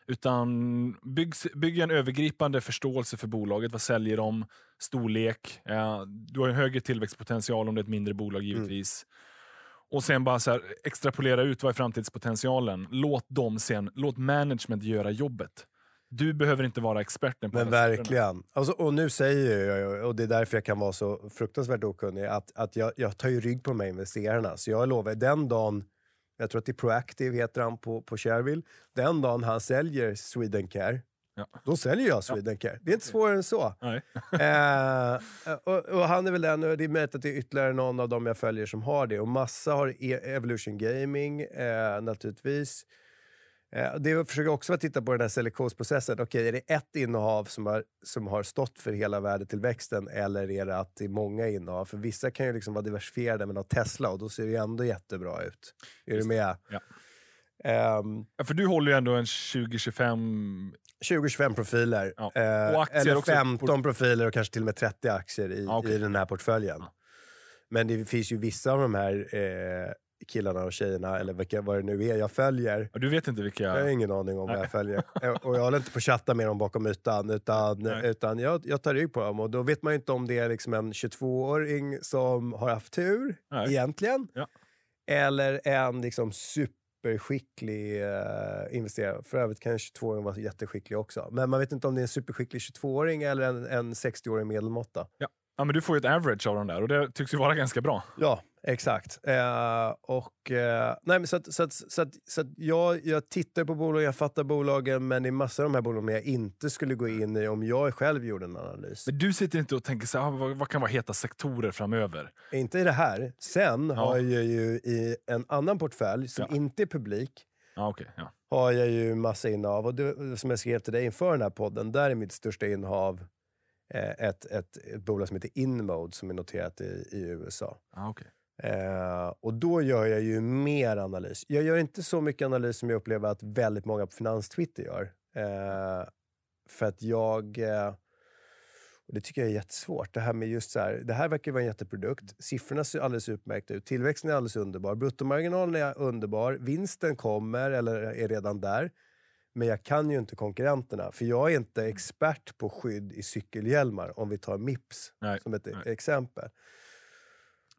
Utan bygg, bygg en övergripande förståelse för bolaget. Vad säljer de? Storlek. Eh, du har en högre tillväxtpotential om det är ett mindre bolag givetvis. Och sen bara så här, extrapolera ut vad är framtidspotentialen. Låt dem sen, låt management göra jobbet. Du behöver inte vara experten på Men verkligen. Alltså, och nu säger jag, och det är därför jag kan vara så fruktansvärt okunnig, att, att jag, jag tar ju rygg på de här investerarna. Så jag lovar, den dagen, jag tror att det är Proactive heter han på, på Shareville, den dagen han säljer Swedencare, Ja. då säljer jag Swedencare. Det är inte svårare än så. [laughs] Eh, och, och han är väl den, och det är möjligt att det är ytterligare någon av dem jag följer som har det. Och massa har E- Evolution Gaming, eh, naturligtvis. Eh, det försöker också att titta på den här selektionsprocessen. Okej, är det ett innehav som har, som har stått för hela värdetillväxten eller är det att det är många innehav? För vissa kan ju liksom vara diversifierade med något Tesla och då ser det ju ändå jättebra ut. Är du Just med? Ja. Ehm, Ja, för du håller ju ändå en 20-25 20-25 profiler. Ja. Eh, eller också. 15 profiler och kanske till och med 30 aktier i, Ja, okej. i den här portföljen. Ja. Men det finns ju vissa av de här eh, killarna och tjejerna, eller vilka, vad det nu är, jag följer. Ja, du vet inte vilka... Jag har ingen aning om vad jag följer. Eh, och jag håller inte på att chatta med dem bakom ytan, utan, Nej. utan jag, jag tar rygg på dem. Och då vet man ju inte om det är liksom en 22-åring som har haft tur, Nej. egentligen. Ja. Eller en liksom superskicklig eh, investerare. För övrigt kan en 22-åring vara jätteskicklig också. Men man vet inte om det är en superskicklig 22-åring eller en, en 60-årig medelmåtta. Ja, men du får ju ett average av de där och det tycks ju vara ganska bra. Ja, exakt. Eh, och, eh, nej, men så att, så att, så att, så att jag, jag tittar på bolag, jag fattar bolagen, men det är massor av de här bolagen jag inte skulle gå in i om jag själv gjorde en analys. Men du sitter inte och tänker så här, ah, vad, vad kan vara heta sektorer framöver? Inte i det här. Sen har jag ju i en annan portfölj som Ja. inte är publik, Ja, okej. ja. har jag ju massa innehav. Och det, som jag skrev till dig inför den här podden, där är mitt största innehav eh, ett, ett, ett bolag som heter Inmode som är noterat i, i USA. Ja, okej. Eh, och då gör jag ju mer analys. Jag gör inte så mycket analys som jag upplever att väldigt många på Finanstwitter gör. Eh, för att jag... Eh, Och Det tycker jag är jättesvårt. Det här med just så här, det här verkar vara en jätteprodukt. Siffrorna ser alldeles utmärkta ut. Tillväxten är alldeles underbar. Bruttomarginalen är underbar. Vinsten kommer, eller är redan där. Men jag kan ju inte konkurrenterna. För jag är inte expert på skydd i cykelhjälmar, om vi tar Mips Nej, som ett nej. exempel.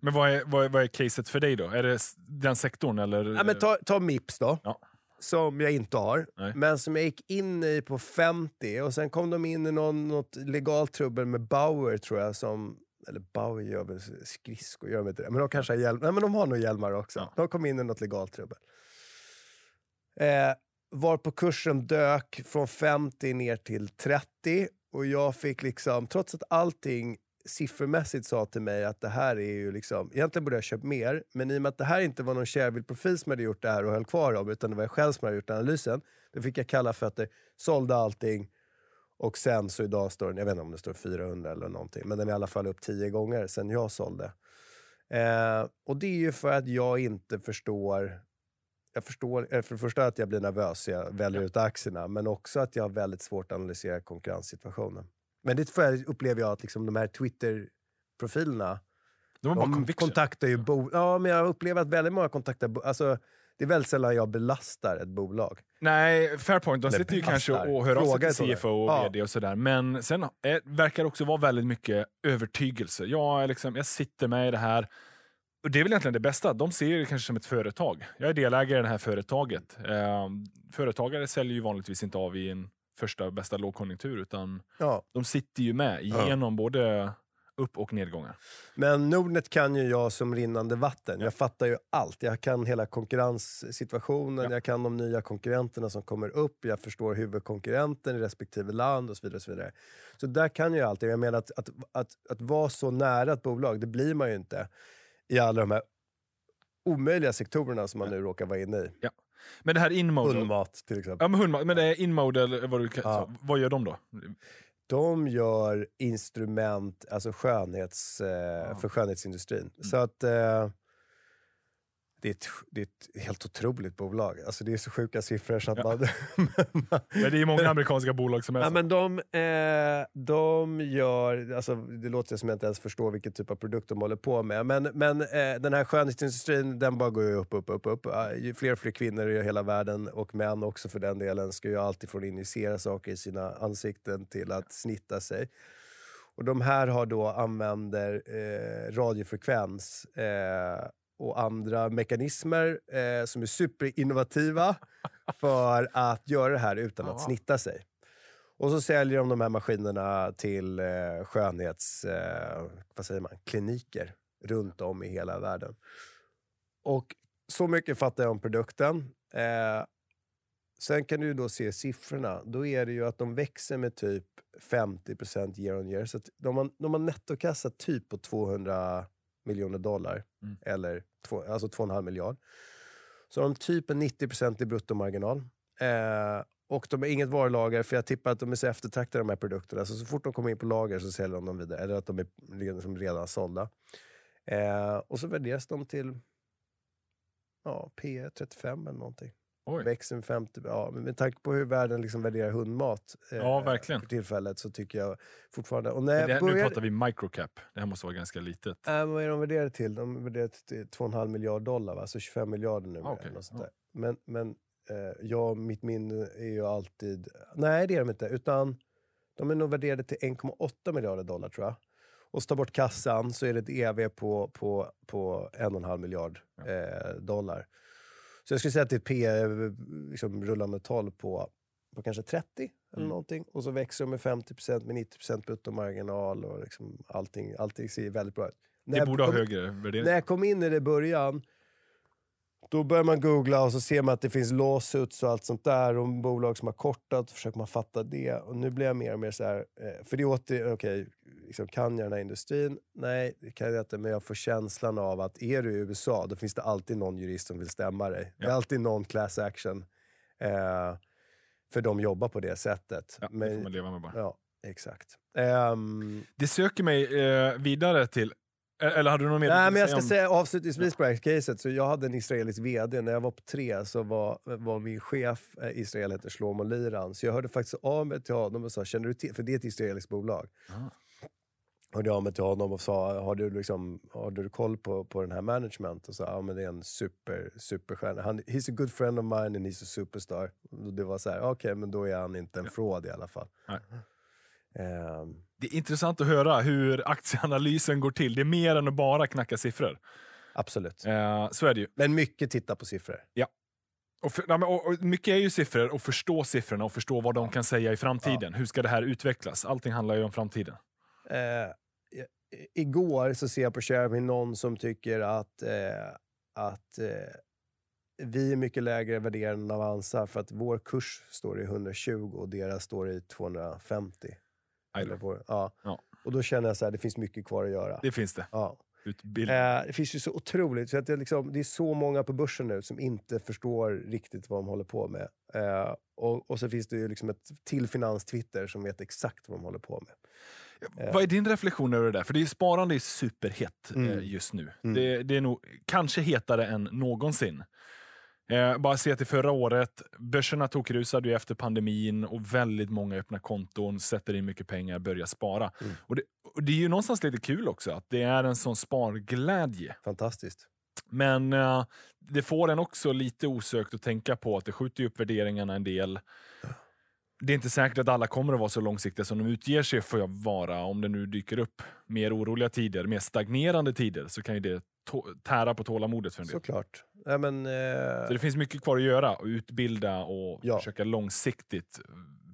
Men vad är, vad, är, vad är caset för dig då? Är det den sektorn eller? Ja, men ta, ta Mips då, Ja. som jag inte har. Nej. Men som jag gick in i på 50 och sen kom de in i någon, något legalt trubbel med Bauer tror jag. Som, eller Bauer gör väl skridskor, gör de inte det? Men de kanske har hjälm, nej, men de har nog hjälmar också. Ja. De kom in i något legalt trubbel. Eh, var på kursen dök från 50 ner till 30 och jag fick liksom, trots att allting siffermässigt sa till mig att det här är ju liksom, egentligen borde jag ha köpt mer, men i och med att det här inte var någon Shareville-profil som hade gjort det här och höll kvar dem, utan det var jag själv som hade gjort analysen, då fick jag kalla fötter, sålde allting och sen så idag står den, jag vet inte om det står 400 eller någonting, men den är i alla fall upp 10 gånger sen jag sålde. Eh, och det är ju för att jag inte förstår jag förstår eh, för det första att jag blir nervös jag väljer ut aktierna, men också att jag har väldigt svårt att analysera konkurrenssituationen. Men det jag, upplever jag att liksom de här Twitter-profilerna, de de kontaktar ju bo- Ja, men jag upplever att väldigt många kontaktar... Alltså, det är väldigt sällan jag belastar ett bolag. Nej, fair point. De sitter ju kanske och hör av sig till. CFO och Ja. VD och sådär. Men sen är, verkar det också vara väldigt mycket övertygelse. Jag, liksom, jag sitter med i det här. Och Det är väl egentligen det bästa. De ser det kanske som ett företag. Jag är delägare i det här företaget. Eh, företagare säljer ju vanligtvis inte av i en första bästa lågkonjunktur, utan Ja. de sitter ju med Ja. genom både upp och nedgångar. Men Nordnet kan ju jag som rinnande vatten. Jag fattar ju allt. Jag kan hela konkurrenssituationen, Ja. jag kan de nya konkurrenterna som kommer upp, jag förstår huvudkonkurrenten i respektive land och så vidare. Och så, vidare. så där kan jag allt. Jag menar att, att, att, att vara så nära ett bolag, det blir man ju inte i alla de här omöjliga sektorerna som man nu råkar vara inne i. Men det här inmodal. Hundmat till exempel. Ja, men, hundmat, men det är inmodal, vad, du, Ja. så, vad gör de då? De gör instrument alltså skönhets, eh, för skönhetsindustrin. Mm. Så att eh, det, är ett, det är ett helt otroligt bolag. Alltså det är så sjuka siffror så att Ja. man... [laughs] Men det är många amerikanska bolag som är ja, så. men de, eh, de gör... Alltså det låter som jag inte ens förstår vilken typ av produkt de håller på med. Men, men eh, den här skönhetsindustrin, den bara går ju upp, upp, upp. upp. Ju fler och fler kvinnor i hela världen, och män också för den delen, ska ju alltid från injicera saker i sina ansikten till att snitta sig. Och de här har då använder eh, radiofrekvens eh, och andra mekanismer eh, som är superinnovativa [laughs] för att göra det här utan att snitta sig. Och så säljer de de här maskinerna till eh, skönhets... Eh, vad säger man? Kliniker runt om i hela världen. Och så mycket fattar jag om produkten. Eh, sen kan du då se siffrorna. Då är det ju att de växer med typ 50% year on year. Så de, har, de har nettokassat typ på 200 miljoner dollar. Mm. Eller två, alltså 2,5 miljard. Så har de typ en 90% i bruttomarginal. Eh, och de har inget varulager, för jag tippar att de är så eftertraktade de här produkterna. Så, så fort de kommer in på lager så säljer de dem vidare. Eller att de är redan, som redan sålda. Eh, och så värderas de till ja, P 35 eller någonting. Oj. Växer med 50. Ja, men med tanke på hur världen liksom värderar hundmat eh, Ja, verkligen. för tillfället så tycker jag fortfarande... Och när jag här- nu började, pratar vi microcap. Det här måste vara ganska litet. Äh, vad är de värderade till? De är värderade till 2,5 miljard dollar, va? alltså 25 miljarder nu. Ah, sånt Ja. Men, men eh, ja, mitt minne är ju alltid... Nej, det är de inte. Utan de är nog värderade till 1,8 miljarder dollar, tror jag. Och ta bort kassan så är det ett EV på, på, på 1,5 miljard Ja. eh, dollar. Så jag skulle säga att det är ett P liksom, rullande 12 på, på kanske 30 eller Mm. någonting. Och så växer de med 50% med 90% bruttomarginal och liksom allting, allting ser väldigt bra ut. När Det jag borde ha högre värdering. när jag kom in i det i början, då börjar man googla och så ser man att det finns lawsuits och allt sånt där. Och bolag som har kortat, försöker man fatta det. Och nu blir jag mer och mer så här, eh, för det är okej, liksom, kan jag den här industrin? Nej, det kan jag inte. Men jag får känslan av att är du i USA, då finns det alltid någon jurist som vill stämma dig. Det är Ja. alltid någon class action. Eh, för de jobbar på det sättet. Ja, det Men- får man leva med bara. ja, exakt. Ehm, Det söker mig eh, vidare till Eller hade du något mer Nej, men jag ska säga säga avslutningsvis på det här caset, så jag hade en israelisk VD. När jag var på tre så var, var min chef, eh, Israel heter Shlomo Liran, så jag hörde faktiskt av mig till honom och sa, känner du till, för det är ett israeliskt bolag. Ah. Hörde av mig till honom och sa, har du, liksom, har du koll på, på den här management? Och sa, ja men det är en super, superstjärna. Han, he's a good friend of mine and he's a superstar. Och det var så här, okej men då är han inte en fraud i alla fall. Nej. Ehm, Det är intressant att höra hur aktieanalysen går till. Det är mer än att bara knacka siffror. absolut. Eh, så är det ju. Men mycket titta på siffror. Och, för, ja, men, och, och mycket är ju siffror, och förstå siffrorna och förstå vad de kan säga i framtiden. Hur ska det här utvecklas? Allting handlar ju om framtiden. Eh, igår så ser jag på Xiaomi någon som tycker att, eh, att eh, vi är mycket lägre värderade än Avanza för att vår kurs står i 120 och deras står i 250. Eller vår, ja. Ja. Och då känner jag så här, det finns mycket kvar att göra. Det finns det. Ja. Utbild- Eh, det finns ju så otroligt, så att det, liksom, det är så många på börsen nu som inte förstår riktigt vad de håller på med. Eh, och, och så finns det ju liksom ett till finans-Twitter som vet exakt vad de håller på med. Vad är din reflektion över det där? För det är, sparande är superhett eh, Mm. just nu. Mm. Det, det är nog kanske hetare än någonsin. Eh, bara se till förra året. Börserna tokrusade ju efter pandemin och väldigt många öppnar konton, sätter in mycket pengar, börjar spara. Mm. Och, det, och det är ju någonstans lite kul också att det är en sån sparglädje. Fantastiskt. Men eh, det får en också lite osökt att tänka på att det skjuter ju upp värderingarna en del. Det är inte säkert att alla kommer att vara så långsiktiga som de utger sig för att vara. Om det nu dyker upp mer oroliga tider, mer stagnerande tider, så kan ju det tära på tålamodet för en del. Såklart. Ja, men, eh, Så det finns mycket kvar att göra, och utbilda och Ja. försöka långsiktigt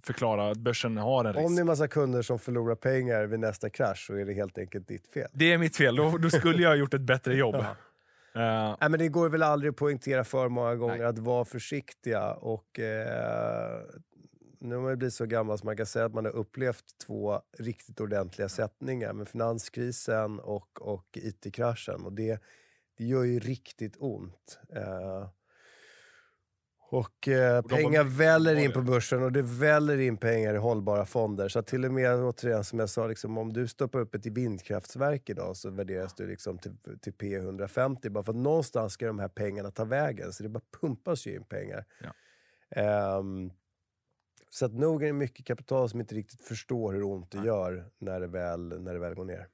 förklara att börsen har en risk. Om det är massa kunder som förlorar pengar vid nästa krasch så är det helt enkelt ditt fel. Det är mitt fel, då, då skulle jag ha gjort ett bättre jobb. [laughs] Eh, Nej, men det går väl aldrig att poängtera för många gånger Nej. att vara försiktiga. Och, eh, nu har man ju blivit så gammal så man kan säga att man har upplevt två riktigt ordentliga sättningar med finanskrisen och, och it-kraschen. Och det, det gör ju riktigt ont. Eh, och eh, Och pengar väller in på börsen och det väller in pengar i hållbara fonder. Så till och med, återigen, som jag sa, liksom, om du stoppar upp ett vindkraftverk idag så värderas du liksom till, till P150. Bara för att någonstans ska de här pengarna ta vägen. Så det bara pumpas ju in pengar. Ja. Ehm, så att nog är det mycket kapital som inte riktigt förstår hur ont det gör när det väl, när det väl går ner.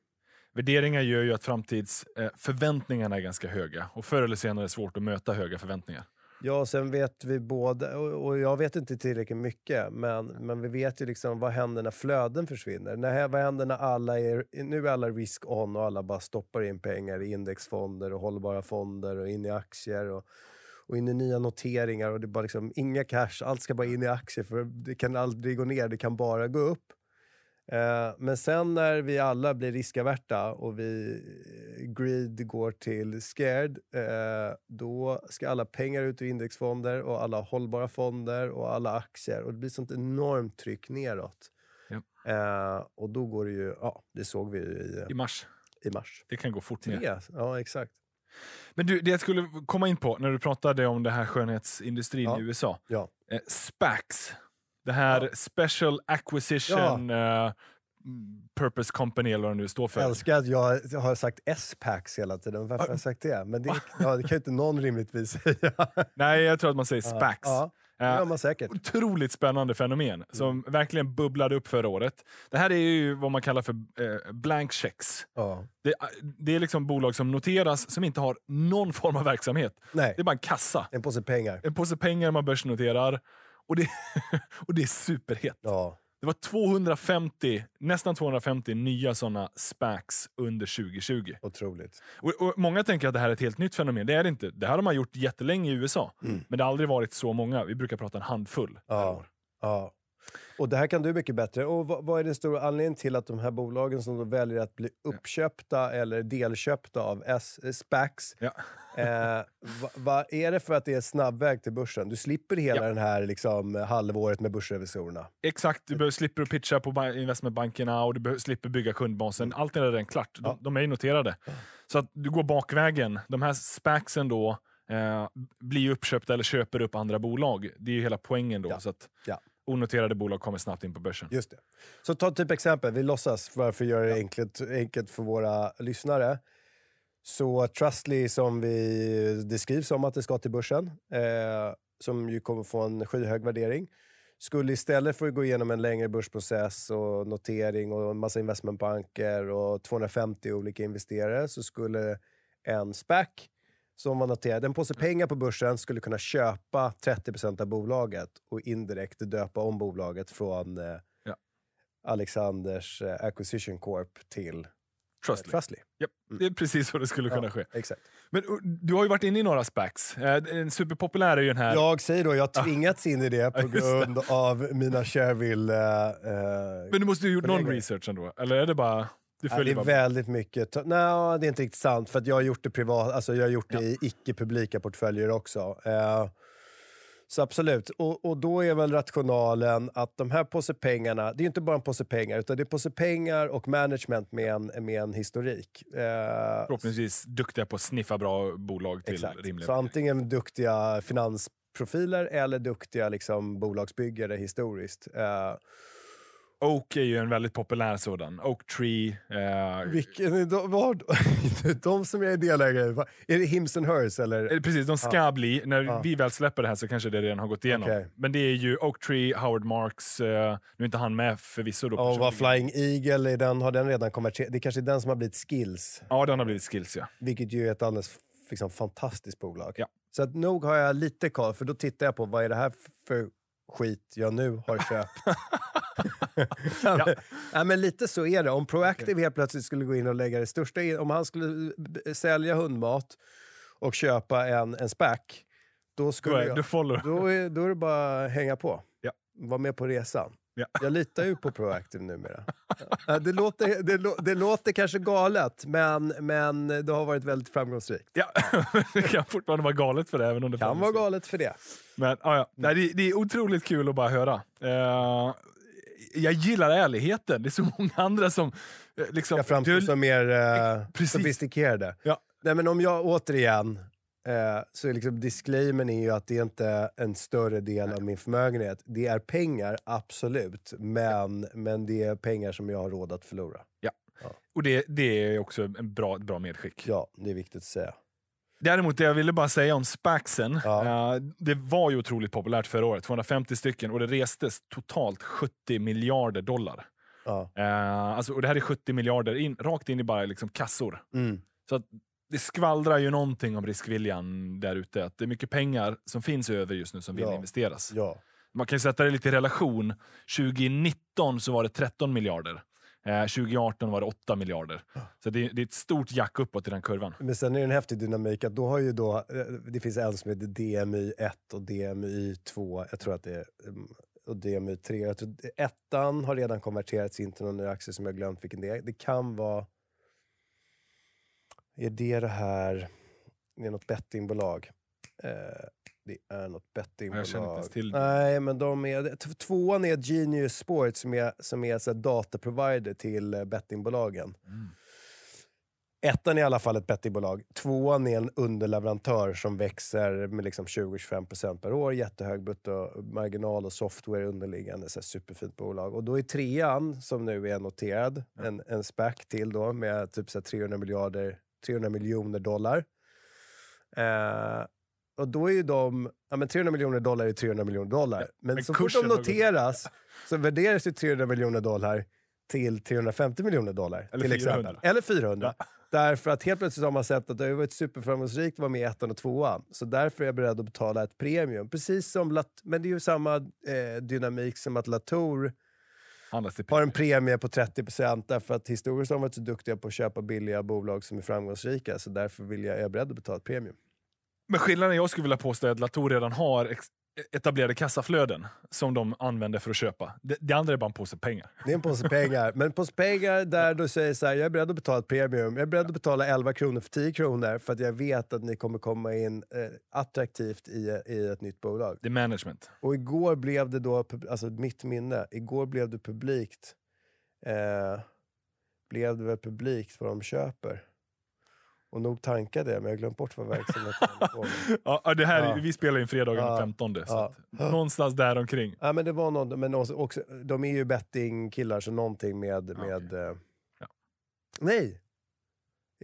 Värderingar gör ju att framtidsförväntningarna eh, är ganska höga. Och förr eller senare är det svårt att möta höga förväntningar. Ja, sen vet vi båda, och jag vet inte tillräckligt mycket, men, men vi vet ju liksom vad händer när flöden försvinner. När, vad händer när alla är, nu är alla risk on och alla bara stoppar in pengar i indexfonder och hållbara fonder och in i aktier och, och in i nya noteringar och det är bara liksom inga cash, allt ska bara in i aktier för det kan aldrig gå ner, det kan bara gå upp. Eh, men sen när vi alla blir riskaverta och vi eh, greed går till scared, eh, då ska alla pengar ut ur indexfonder och alla hållbara fonder och alla aktier och det blir sånt enormt tryck neråt. Ja. Och då går det ju, ja, det såg vi ju I i, mars. i mars. Det kan gå fort ner. Ja exakt. Men du, det jag skulle komma in på när du pratade om det här skönhetsindustrin Ja. i USA. Ja. Eh, SPACs. Det här Ja. Special Acquisition eh, Purpose Company eller vad det nu står för. Jag älskar att jag har sagt S-packs hela tiden. Varför har jag sagt det? Men det, [laughs] ja, det kan ju inte någon rimligtvis säga. Nej, jag tror att man säger SPACs. Ja, Eh, man säkert. Otroligt spännande fenomen som verkligen bubblade upp förra året. Det här är ju vad man kallar för eh, blank checks. Ja. Det, det är liksom bolag som noteras som inte har någon form av verksamhet. Nej, Det är bara en kassa. en påse pengar. En påse pengar man börsnoterar. Och det, [laughs] och det är superhett. Ja. Det var 250, nästan 250 nya såna SPACs under 2020. Otroligt. Och, och Många tänker att det här är ett helt nytt fenomen. Det är det inte. Det här har man gjort jättelänge i USA. Mm. Men det har aldrig varit så många. Vi brukar prata en handfull per Ja. år. Ja. Och det här kan du mycket bättre. Och vad, vad är den stora anledningen till att de här bolagen som då väljer att bli uppköpta eller delköpta av S, eh, SPACs, Ja. eh, vad va, är det för att det är snabbväg till börsen? Du slipper hela Ja. den här liksom, halvåret med börsrevisorerna. Exakt, du behöver, slipper att pitcha på ba- investmentbankerna och du behöver, slipper bygga kundbasen. Allt är redan klart. De, Ja. de är ju noterade. Så att du går bakvägen. De här SPACsen då eh, blir uppköpta eller köper upp andra bolag. Det är ju hela poängen då. Ja. Så att Ja. Onoterade bolag kommer snabbt in på börsen. Just det. Så ta typ exempel, vi låtsas för att göra det enkelt, enkelt för våra lyssnare. Så Trustly som vi, det skrivs om att det ska till börsen, eh, som ju kommer få en skyhög värdering, skulle istället för att gå igenom en längre börsprocess och notering och en massa investmentbanker och 250 olika investerare så skulle en SPAC som var noterad, en påse pengar på börsen skulle kunna köpa 30% av bolaget och indirekt döpa om bolaget från eh, Ja. Alexanders eh, Acquisition Corp till Trustly. Trustly. Japp, Det är precis så det skulle kunna ske. Exakt. Men du har ju varit inne i några SPACs. Eh, En superpopulär är ju den här... Jag säger då, jag har tvingats in i det på det. grund av mina Shareville... Eh, eh, Men du måste ju ha gjort någon research ändå? Eller är det bara... Du Ja, följer det är bara... väldigt mycket. Nej, det är inte riktigt sant. För att jag har gjort det privat, alltså jag har gjort det i icke-publika portföljer också. Eh, så absolut. Och, och då är väl rationalen att de här påse pengarna, det är inte bara en påse pengar, utan det är påse pengar och management med en, med en historik. Eh, Förhoppningsvis duktiga på att sniffa bra bolag till exakt. rimliga Så antingen duktiga finansprofiler eller duktiga liksom, bolagsbyggare historiskt. Eh, Oak är ju en väldigt populär sådan. Oak Tree. Eh, vilken de, vad, [laughs] de som jag är delägare i, är det Hims and Hers eller? eh, precis, de ska bli. När Ja. vi väl släpper det här så kanske det redan har gått igenom. Okej. Men det är ju Oak Tree, Howard Marks. Eh, nu är inte han med förvisso. Då Och vad. Flying Eagle, är den, har den redan konverterat? Det är kanske är den som har blivit Skills, Ja, den har blivit skills ja. vilket ju är ett alldeles liksom, fantastiskt bolag. Ja. Så att nog har jag lite koll, för då tittar jag på vad är det här för skit jag nu har köpt. [laughs] ja. men, ja, men lite så är det. Om Proactive helt plötsligt skulle gå in och lägga det största... In, om han skulle b- sälja hundmat och köpa en, en SPAC, då Då skulle är, jag... Då är, då är det bara att hänga på. Ja. Var med på resan. Ja. Jag litar ju på Proactive numera. Ja, det, låter, det, lå- det låter kanske galet, men, men det har varit väldigt framgångsrikt. Ja, [laughs] det kan fortfarande vara galet för det. Även om det Kan vara galet för det. Men ja, ja. Nej, det, det är otroligt kul att bara höra. Eh, jag gillar ärligheten. Det är så många andra som... eh, liksom, Jag framstår som mer Precis. sofistikerade. Ja. Nej, men om jag återigen, eh, så liksom disclaimern är ju att det är inte en större del av min förmögenhet. Det är pengar, absolut, men, men det är pengar som jag har råd att förlora. Och det, det är också en bra, ett bra medskick. Ja, det är viktigt att säga. Däremot, det jag ville bara säga om Spaxen. Ja. eh, det var ju otroligt populärt förra året. 250 stycken och det restes totalt 70 miljarder dollar. Ja. Eh, alltså, och det här är 70 miljarder in, rakt in i bara liksom kassor. Mm. Så att det skvallrar ju någonting om riskviljan där ute. Att det är mycket pengar som finns över just nu som vill Ja. investeras. ja. Man kan sätta det lite i relation. 2019 så var det 13 miljarder. Eh, 2018 var det 8 miljarder. Så det, det är ett stort jack uppåt i den kurvan. Men sen är det en häftig dynamik att då har ju då, eh, det finns en som heter DMY 1 och DMY 2, jag tror att det är, mm, och DMY 3. Jag tror, ettan har redan konverterats in till någon ny aktie som jag glömt vilken det är. Det kan vara, är det det här, det är något bettingbolag. Eh, det är något bettingbolag. Jag känner inte ens till det. Nej, men de är, tvåan är Genius Sport som är, som är så dataprovider till eh, bettingbolagen. Mm. Ettan är i alla fall ett bettingbolag. Tvåan är en underleverantör som växer med liksom 20-25% per år. Jättehög bruttomarginal och software underliggande. Så superfint bolag. Och då är trean, som nu är noterad, en, en SPAC till då med typ så här 300, miljarder, 300 miljoner dollar. Eh, och då är ju de... Ja, men 300 miljoner dollar är 300 miljoner dollar. Men, men så fort de noteras så värderas ju 300 miljoner dollar till 350 miljoner dollar. Eller till 400. exempel. Eller 400. Därför att helt plötsligt har man sett att det har varit superframgångsrikt att vara med i ettan och tvåan. Så därför är jag beredd att betala ett premium. Precis som Lat- men det är ju samma eh, dynamik som att Latour har en premie på 30% därför att historiskt har de varit så duktiga på att köpa billiga bolag som är framgångsrika. Så därför vill jag, är jag beredd att betala ett premium. Men skillnaden jag skulle vilja påstå är att Latour redan har ex- etablerade kassaflöden som de använder för att köpa. Det, det andra är bara en påse pengar. Det är en påse pengar. Men en påse pengar där du säger så här, jag är beredd att betala ett premium. Jag är beredd att betala 11 kronor för 10 kronor för att jag vet att ni kommer komma in eh, attraktivt i, i ett nytt bolag. Det är management. Och igår blev det då, alltså mitt minne, igår blev det publikt. Eh, blev det väl publikt vad de köper. Och nog tankade jag, men jag har glömt bort vad verksamheten [laughs] på med. Ja, ja, det här, Ja. Vi spelar in fredagen Ja. den 15. Så Ja. någonstans där omkring. Ja, men det var någon, men också, också, de är ju bettingkillar, så någonting med... Ja, med eh, Ja. Nej!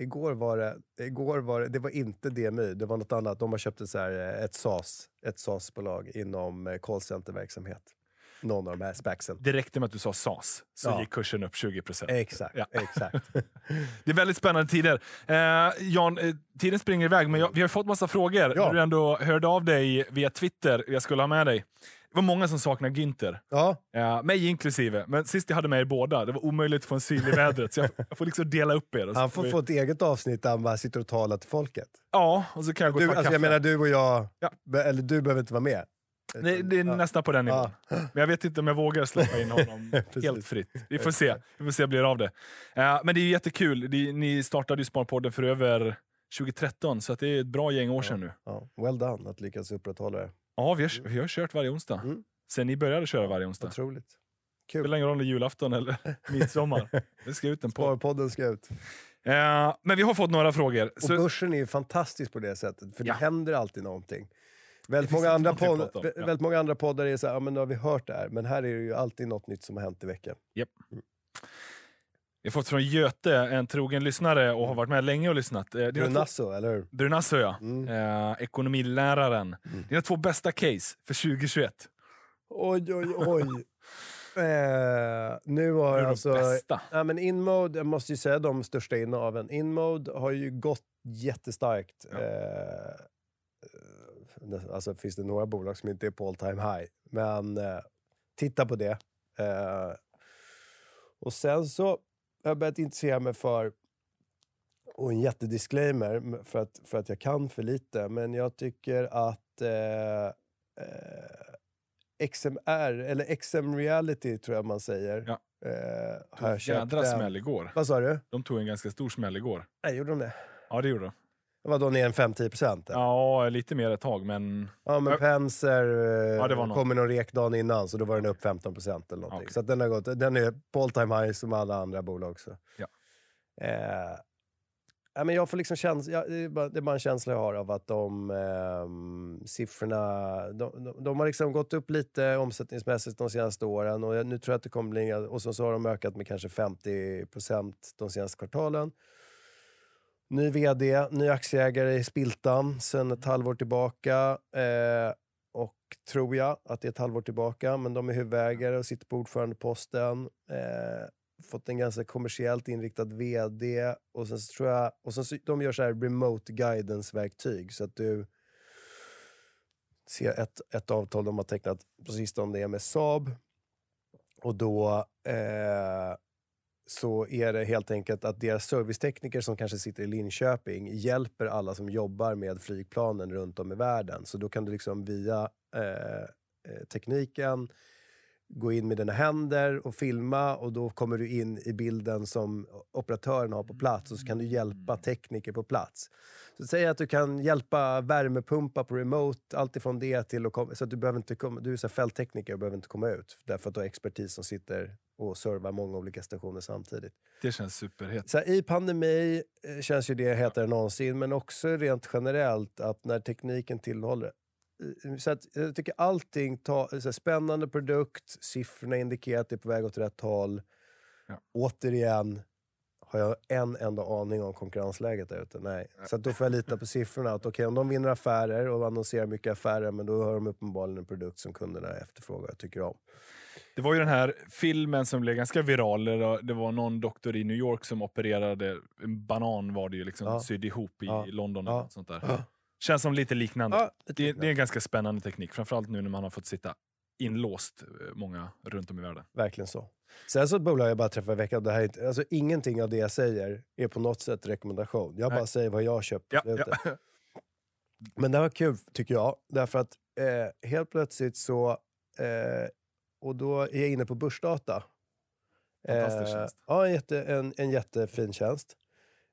Igår var det, igår var det, det var inte DMY, det var något annat. De har köpt ett, så här, eh, ett SAS, ett SAS-bolag inom eh, callcenter-verksamhet. Någon av de här spaxen. Det räckte med att du sa SAS, så Ja. gick kursen upp 20 procent. Exakt, Ja. exakt. [laughs] Det är väldigt spännande tider. Eh, Jan, eh, tiden springer iväg, men jag, vi har fått massa frågor. Ja. Du ändå hörde av dig via Twitter, jag skulle ha med dig. Det var många som saknar Günther. Ja, Ja, mig inklusive. Men sist jag hade med er båda, det var omöjligt att få en syl i vädret. Så jag, jag får liksom dela upp er. och han får vi- få ett eget avsnitt där han bara sitter och talar till folket. Ja, och så kan jag gå och Du, ta alltså, kaffe. jag menar du och jag, Ja. eller du behöver inte vara med. Det, det är Ja. nästan på den nivån. Ja. Men jag vet inte om jag vågar släppa in [laughs] honom helt fritt. Vi får se. Vi får se det blir av det. Eh, men det är jättekul. Det, ni startade ju Sparpodden för över 2013, så det är ett bra gäng år sedan nu. Ja, well done att lyckas upprätthålla det. Ja, vi har, vi har kört varje onsdag. Mm. Sen ni började köra varje onsdag. Otroligt. Det Kul. spelar ingen roll om det är julafton eller [laughs] midsommar. Vi ska ut en podd. Sparpodden ska ut. Eh, men vi har fått några frågor. Och Så, börsen är ju fantastisk på det sättet, för Ja. det händer alltid någonting. Väldigt många, andra podd, ja. väldigt många andra poddar är så här, ja, men nu har vi hört det här, men här är det ju alltid något nytt som har hänt i veckan. vi har fått från Göte, en trogen lyssnare och har varit med länge och lyssnat. Eh, Brunasso, eller hur? Brunasso, ja. Mm. Eh, ekonomiläraren. Dina två bästa case för 2021. Oj, oj, oj. [laughs] eh, nu har är alltså... bästa? Ja, men InMode, jag måste ju säga de största innehaven. InMode har ju gått jättestarkt. Ja. Eh, eh, alltså finns det några bolag som inte är på all time high. Men eh, titta på det. Eh, och sen så har jag börjat intressera mig för, och en jättedisclaimer för att, för att jag kan för lite, men jag tycker att eh, eh, XMR, eller XM Reality tror jag man säger. Ja. Eh, har jag köpt jädra den. smäll igår. Vad sa du? De tog en ganska stor smäll igår. Nej, gjorde de det? Ja, det gjorde de. Vadå, ner en 5-10 procent? Ja. Ja, lite mer ett tag, men... ja, men. Penser eh, Ja, det var kom med någon rek dagen innan, så då var den upp 15 procent eller någonting. Okej. Så den, har gått, den är på all time high som alla andra bolag också. Ja. Eh, ja, men jag får liksom käns- ja, det, är bara, det är bara en känsla jag har av att de ehm, siffrorna, de, de, de har liksom gått upp lite omsättningsmässigt de senaste åren och jag, nu tror jag att det kommer bli, och så, så har de ökat med kanske 50 procent de senaste kvartalen. Ny vd, ny aktieägare i Spiltan sen ett halvår tillbaka. Eh, och tror jag att det är ett halvår tillbaka, men de är huvudägare och sitter på ordförandeposten. Eh, fått en ganska kommersiellt inriktad vd. Och sen så tror jag, och sen så, de gör så här remote guidance-verktyg så att du ser ett, ett avtal de har tecknat på sistone, det är med Saab. Och då eh, så är det helt enkelt att deras servicetekniker som kanske sitter i Linköping hjälper alla som jobbar med flygplanen runt om i världen. Så då kan du liksom via eh, eh, tekniken gå in med dina händer och filma och då kommer du in i bilden som operatören har på plats och så kan du hjälpa tekniker på plats. Så säg att du kan hjälpa värmepumpa på remote, allt ifrån det till att så att du behöver inte komma, du är så fälttekniker och behöver inte komma ut därför att du har expertis som sitter och servar många olika stationer samtidigt. Det känns superhett. Så här, I pandemi eh, känns ju det hetare än någonsin, men också rent generellt att när tekniken tillhåller så att jag tycker allting, ta, så här, spännande produkt, siffrorna indikerar att det är på väg åt rätt håll. Ja. Återigen, har jag en enda aning om konkurrensläget där ute? Nej. Så att då får jag lita på siffrorna. Att okej, om de vinner affärer och annonserar mycket affärer, men då har de uppenbarligen en produkt som kunderna efterfrågar och tycker om. Det var ju den här filmen som blev ganska viral. Det var någon doktor i New York som opererade en banan var det ju liksom Ja. sydd ihop i Ja. London. Ja. Något sånt där. Ja. Känns som lite liknande. Ja, det, det är liknande. en ganska spännande teknik. Framförallt nu när man har fått sitta inlåst eh, många runt om i världen. Verkligen så. Sen så ett bolag jag bara träffade i veckan, det här är inte, alltså ingenting av det jag säger är på något sätt rekommendation. Jag Nej. bara säger vad jag har köpt på Ja, slutet. ja. [laughs] Men det var kul tycker jag, därför att eh, helt plötsligt så, eh, och då är jag inne på börsdata. Fantastisk tjänst. Ja, en, jätte, en, en jättefin tjänst.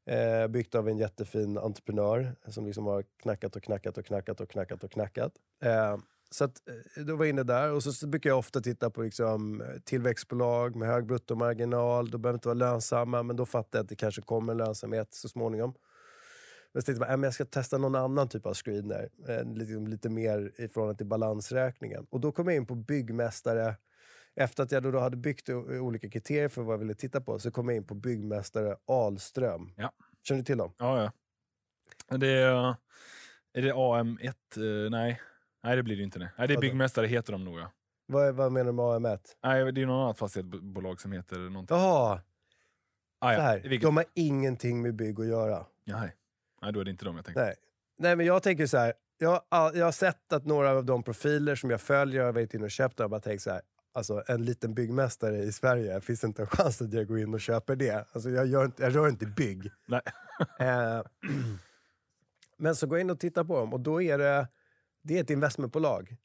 Eh, byggt av en jättefin entreprenör som liksom har knackat och knackat och knackat och knackat och knackat. Eh, så att, eh, då var jag inne där och så, så brukar jag ofta titta på liksom, eh, tillväxtbolag med hög bruttomarginal. De behöver inte vara lönsamma, men då fattar jag att det kanske kommer en lönsamhet så småningom. Men så tänkte jag, bara, äh, men jag ska testa någon annan typ av screener. Eh, liksom, lite mer i förhållande till balansräkningen. Och då kom jag in på byggmästare. Efter att jag då, hade byggt olika kriterier för vad jag ville titta på så kom jag in på byggmästare Ahlström. Ja. Känner du till dem? Ja, ja. Det är, är det AM1? Eh, nej. nej, det blir det inte. Nej, nej det är Vadå? Byggmästare heter de nog. Ja. Vad, vad menar du med AM1? Nej, det är något annat fastighetsbolag som heter någonting. Jaha, Ah, så ja. här. i vilket- de har ingenting med bygg att göra. Nej. nej, då är det inte de jag tänkte. Nej. Nej, men jag tänker så här. Jag, jag har sett att några av de profiler som jag följer har varit inne och köpt. Och jag bara tänkt så här. Alltså en liten byggmästare i Sverige, finns det inte en chans att jag går in och köper det? Alltså jag, gör inte, jag rör inte bygg. Nej. Eh, men så går jag in och tittar på dem och då är det, det är ett investmentbolag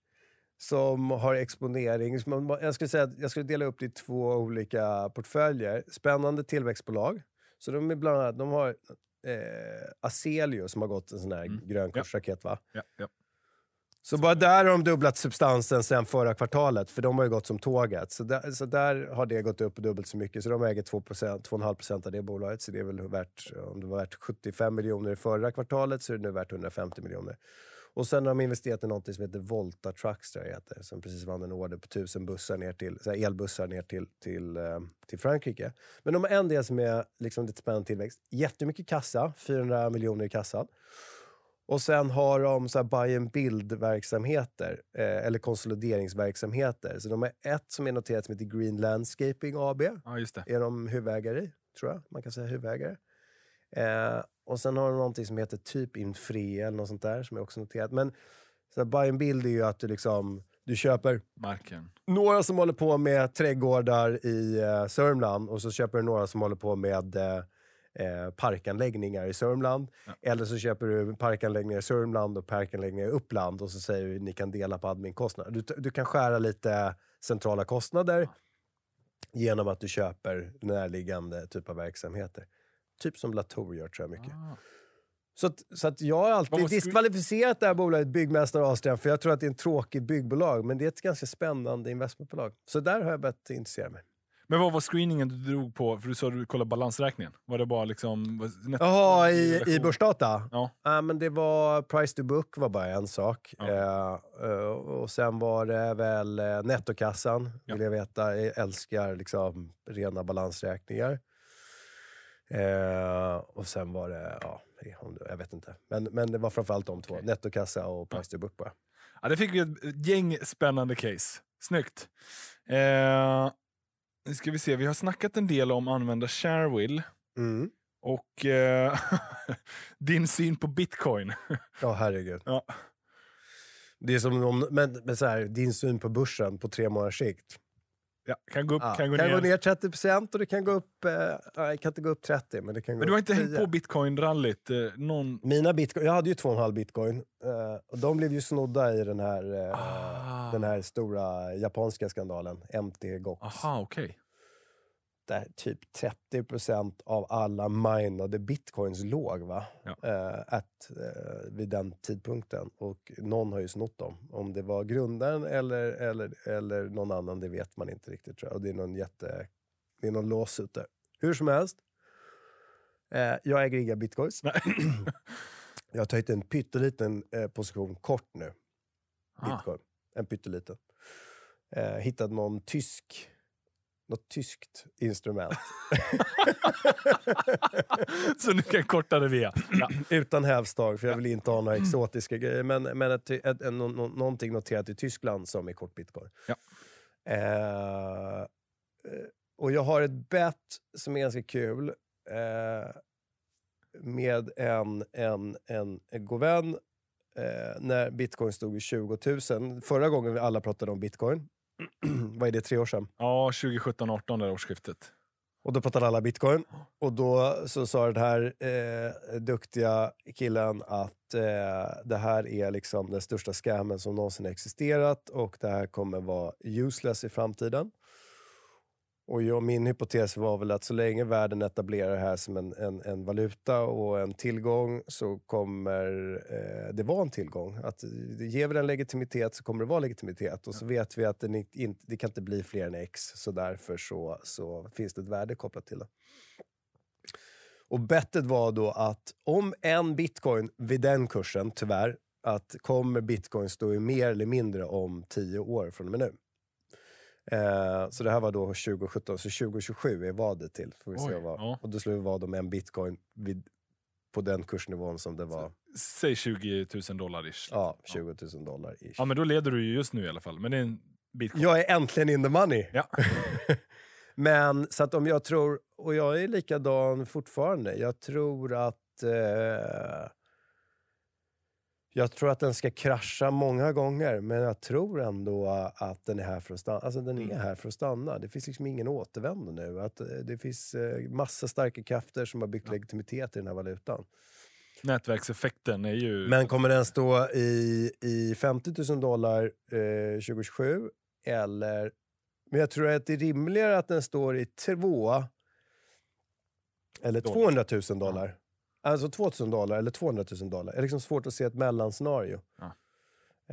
som har exponering. Jag skulle, säga jag skulle dela upp det i två olika portföljer. Spännande tillväxtbolag. Så de, är bland annat, de har eh, Aselio som har gått en sån här Mm. grön Ja. kursraket. Va? Ja, ja. Så bara där har de dubblat substansen sen förra kvartalet, för de har ju gått som tåget. Så där, så där har det gått upp dubbelt så mycket, så de äger 2% 2,5% av det bolaget. Så det är väl värt, om det var värt 75 miljoner i förra kvartalet så är det nu värt 150 miljoner. Och sen har de investerat i något som heter Volta Trucks, tror jag heter, som precis vann en order på 1000 bussar ner till, så här elbussar ner till, till, eh, till Frankrike. Men de har en del som är liksom lite spännande tillväxt. Jättemycket kassa, 400 miljoner i kassan. Och sen har de så här buy and build-verksamheter, eh, eller konsolideringsverksamheter. Så de har ett som är noterat som heter Green Landscaping AB. ja, just det. är de huvudägare i, tror jag. Man kan säga huvudägare. Eh, och sen har de någonting som heter typ Infre eller något sånt där som är också noterat. Men så här, buy and build är ju att du liksom, du köper Marken. några som håller på med trädgårdar i eh, Sörmland och så köper du några som håller på med eh, eh, parkanläggningar i Sörmland. Ja. Eller så köper du parkanläggningar i Sörmland och parkanläggningar i Uppland och så säger du att ni kan dela på adminkostnader. Du, du kan skära lite centrala kostnader Ja. genom att du köper närliggande typ av verksamheter. Typ som Latour gör tror jag mycket. Ah. Så, att, så att jag har alltid skru- diskvalificerat det här bolaget Byggmästare Austrian för jag tror att det är en tråkig byggbolag men det är ett ganska spännande investmentbolag. Så där har jag börjat intressera mig. Men vad var screeningen du drog på? För du sa att du kollade balansräkningen. Var det bara liksom... Jaha, i, i börsdata? Ja. Ja, men det var price to book var bara en sak. Ja. Eh, och sen var det väl eh, nettokassan, Ja. vill jag veta. Jag älskar liksom rena balansräkningar. Och sen var det, ja, jag vet inte. Men, men det var framförallt de två. Okej. Nettokassa och price to book bara. Ja, det fick vi ett gäng spännande case. Snyggt. Eh, nu ska vi se, vi har snackat en del om använda Sharewill Mm. och eh, [laughs] din syn på bitcoin. [laughs] Ja, herregud. Ja. Det är som om, men, men så här, din syn på börsen på tre månaders sikt. Ja, kan gå upp, Ja, kan gå kan ner. gå ner 30 procent och det kan gå upp, eh, nej, kan inte gå upp 30 men det kan gå Men du har inte hängt 10. på bitcoin-rallyt? Eh, någon... Mina bitcoin, jag hade ju 2,5 bitcoin eh, och de blev ju snodda i den här, eh, Ah. den här stora japanska skandalen, MT Gox. Aha, okej. Där typ 30 procent av alla minade bitcoins låg va? Ja. Eh, at, eh, vid den tidpunkten. Och någon har ju snott dem. Om det var grundaren eller, eller, eller någon annan, det vet man inte riktigt. Tror jag. Och det är någon jätte... Det är någon lås ute. Hur som helst. Eh, jag äger inga bitcoins. [clears throat] Jag har tagit en pytteliten position kort nu. Ah. Bitcoin. En pytteliten. Eh, hittat någon tysk... Något tyskt instrument. [laughs] Så nu kan korta det via. [clears throat] Ja. Utan hävstång, för jag vill inte ha några exotiska grejer. Men, men ett, ett, ett, nå- nå- någonting noterat i Tyskland som är kort bitcoin. Ja. Eh, och jag har ett bet som är ganska kul. Eh, med en, en, en, en god vän eh, när bitcoin stod i 20 000. Förra gången vi alla pratade om bitcoin, [clears throat] vad är det, tre år sedan? ja, 2017-18 där årsskiftet. Och då pratade alla bitcoin. Och då så sa den här eh, duktiga killen att eh, det här är liksom den största scammen som någonsin existerat och det här kommer vara useless i framtiden. Och jag, min hypotes var väl att så länge världen etablerar det här som en, en, en valuta och en tillgång så kommer eh, det vara en tillgång. Att ger vi den legitimitet så kommer det vara legitimitet. Och så vet vi att den inte, det kan inte bli fler än X, så därför så, så finns det ett värde kopplat till det. Och bettet var då att om en bitcoin vid den kursen, tyvärr, att kommer bitcoin stå i mer eller mindre om tio år från och med nu. Eh, så det här var då 2017, så 2027 är vadet till. Får vi se Oj, vad. ja. Och då slår vi vad om en bitcoin vid på den kursnivån som det var. Säg 20 000 dollar ish. Ja, 20 000 dollar. ish. Ja, men då leder du ju just nu i alla fall. Men det är en bit kvar. Jag är äntligen in the money. Ja. [laughs] Men så att om jag tror, och jag är likadan fortfarande, jag tror att eh, jag tror att den ska krascha många gånger, men jag tror ändå att den är här för att stanna. Alltså den är Mm. här för att stanna. Det finns liksom ingen återvändo nu. Att, eh, det finns eh, massa starka krafter som har byggt legitimitet i den här valutan. Nätverkseffekten är ju... Men kommer den stå i, i 50 000 dollar eh, 2027? Eller... Men jag tror att det är rimligare att den står i två eller Dollar. 200 000 dollar. Alltså 2 000 dollar eller 200 000 dollar. Det är liksom svårt att se ett mellanscenario. Ja.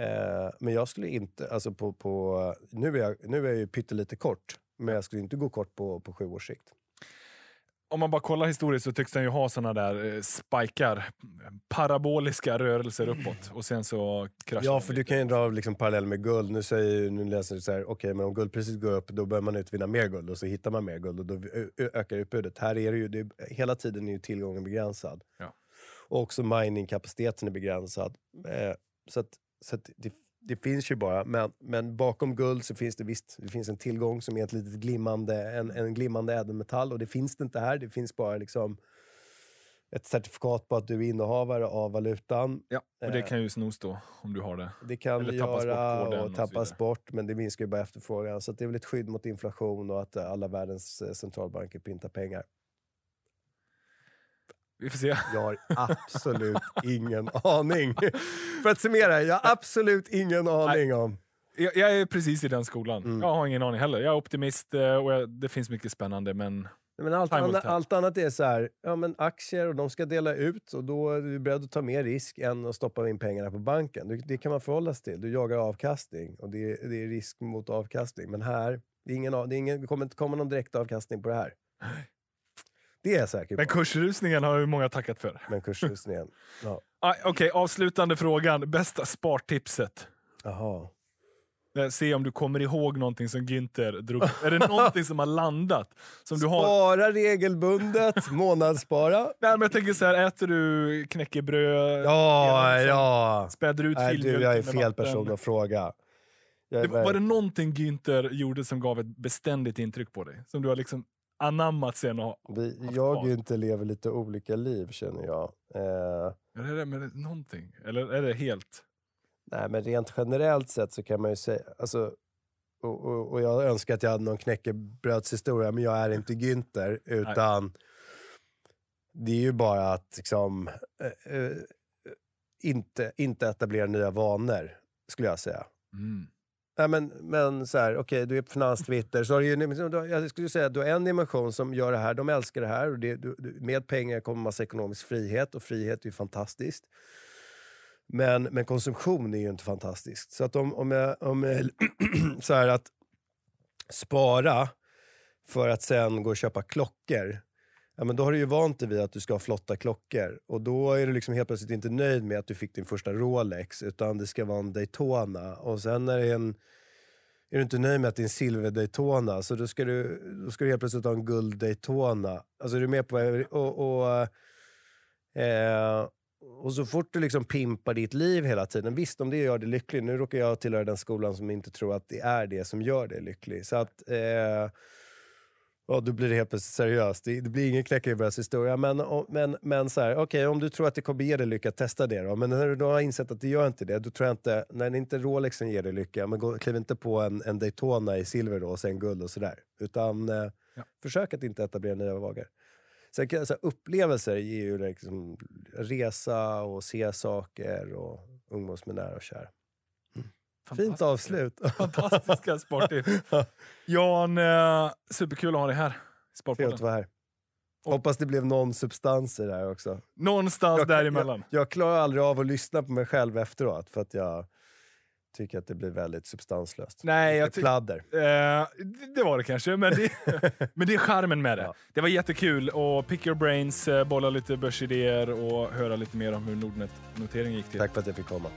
Eh, men jag skulle inte... Alltså på, på, nu, är jag, nu är jag ju pyttelite kort, men jag skulle inte gå kort på, på sju års sikt. Om man bara kollar historiskt så tycks den ju ha såna där eh, spikar, paraboliska rörelser uppåt och sen så kraschar Ja, den för du kan ju dra liksom parallell med guld. Nu, säger, nu läser du så här, okej, men om guldpriset går upp, då börjar man utvinna mer guld och så hittar man mer guld och då ökar utbudet. Här är det ju, det är, hela tiden är ju tillgången begränsad. Ja. Och också miningkapaciteten är begränsad. Eh, så att, så att det, det finns ju bara, men, men bakom guld så finns det visst det finns en tillgång som är ett litet glimmande, en, en glimmande ädelmetall och det finns det inte här. Det finns bara liksom ett certifikat på att du är innehavare av valutan. Ja, och det Eh. kan ju snos då om du har det. Det kan Eller vi tappas bort göra koden och och tappas vidare. bort, men det minskar ju bara efterfrågan. Så det är väl ett skydd mot inflation och att eh, alla världens eh, centralbanker printar pengar. Vi får se. Jag har absolut ingen aning. För att summera, jag har absolut ingen aning om... Jag, jag är precis i den skolan. Mm. Jag har ingen aning heller. Jag är optimist eh, och jag, det finns mycket spännande men Men allt, tell. allt annat är så här, ja men aktier och de ska dela ut och då är du beredd att ta mer risk än att stoppa in pengarna på banken. Det, det kan man förhålla sig till. Du jagar avkastning och det, är- det är risk mot avkastning. Men här, det, är ingen, det, är ingen, det kommer inte komma någon direkt avkastning på det här. Det är jag säker på. Men kursrusningen har ju många tackat för. Men kursrusningen. [laughs] Ja. Ah, Okej, avslutande frågan. Bästa spartipset? Jaha. Eh, Se om du kommer ihåg någonting som Günther drog. Är det någonting som har landat? Som du har... Spara regelbundet, [laughs] månadsspara. Nej, men jag tänker så här, äter du knäckebröd? Ja, liksom ja. Späder ut Nej, du, jag är fel vatten? person att fråga. Det, var det någonting Günther gjorde som gav ett beständigt intryck på dig? Som du har liksom anammat sen och Vi, jag och inte lever lite olika liv känner jag. Eh, Är det med någonting? Eller är det helt... nej, men rent generellt sett så kan man ju säga... Alltså, och, och, och jag önskar att jag hade någon knäckebrödshistoria, men jag är inte Günther. Utan det är ju bara att liksom, eh, eh, inte, inte etablera nya vanor, skulle jag säga. Mm. Nej, men, men så här, okej, du är på finanstwitter. Så har du ju, du har- jag skulle säga att du har en dimension som gör det här. De älskar det här. Och det, du, med pengar kommer massa ekonomisk frihet och frihet är ju fantastiskt. Men, men konsumtion är ju inte fantastiskt. Så att om, om jag... Om jag [clears throat] så här att spara för att sen gå och köpa klockor. Ja, men då har du ju vant dig vid att du ska ha flotta klockor. Och då är du liksom helt plötsligt inte nöjd med att du fick din första Rolex. Utan det ska vara en Daytona. Och sen är det en... Är du inte nöjd med att det är en silver Daytona så då ska du, då ska du helt plötsligt ha en guld Daytona. Alltså är du med på vad och, och, eh, och så fort du liksom pimpar ditt liv hela tiden, visst om det gör dig lycklig. Nu råkar jag tillhöra den skolan som inte tror att det är det som gör dig lycklig. Så att, eh, ja, då blir det helt plötsligt seriöst. Det, det blir ingen knäckebrödshistoria. Men, och- men, men så här, okej, om du tror att det kommer ge dig lycka, testa det då. Men när du då har insett att det gör inte det, då tror jag inte, när det inte Rolexen ger dig lycka, men gå, kliv inte på en, en Daytona i silver då och sen guld och sådär. Utan eh, Ja. försök att inte etablera nya vanor. Sen kan, så här, upplevelser ger ju liksom resa och se saker och umgås med nära och kära. Fint avslut. [laughs] Fantastiska sporttips. Jan, eh, superkul att ha dig här Trevligt att vara här. Hoppas det blev någon substans i det här också. Någonstans Jag- däremellan. Jag, jag klarar aldrig av att lyssna på mig själv efteråt för att jag tycker att det blir väldigt substanslöst. Nej, jag pladder. Eh, det- det var det kanske, men det, [laughs] men det är charmen med det. Ja. Det var jättekul att pick your brains, eh, bolla lite börsidéer och höra lite mer om hur Nordnet-noteringen gick till. Tack för att jag fick komma.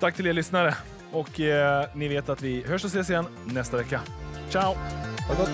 Tack till er lyssnare. Och eh, ni vet att vi hörs och ses igen nästa vecka. Ciao! Ha det gott!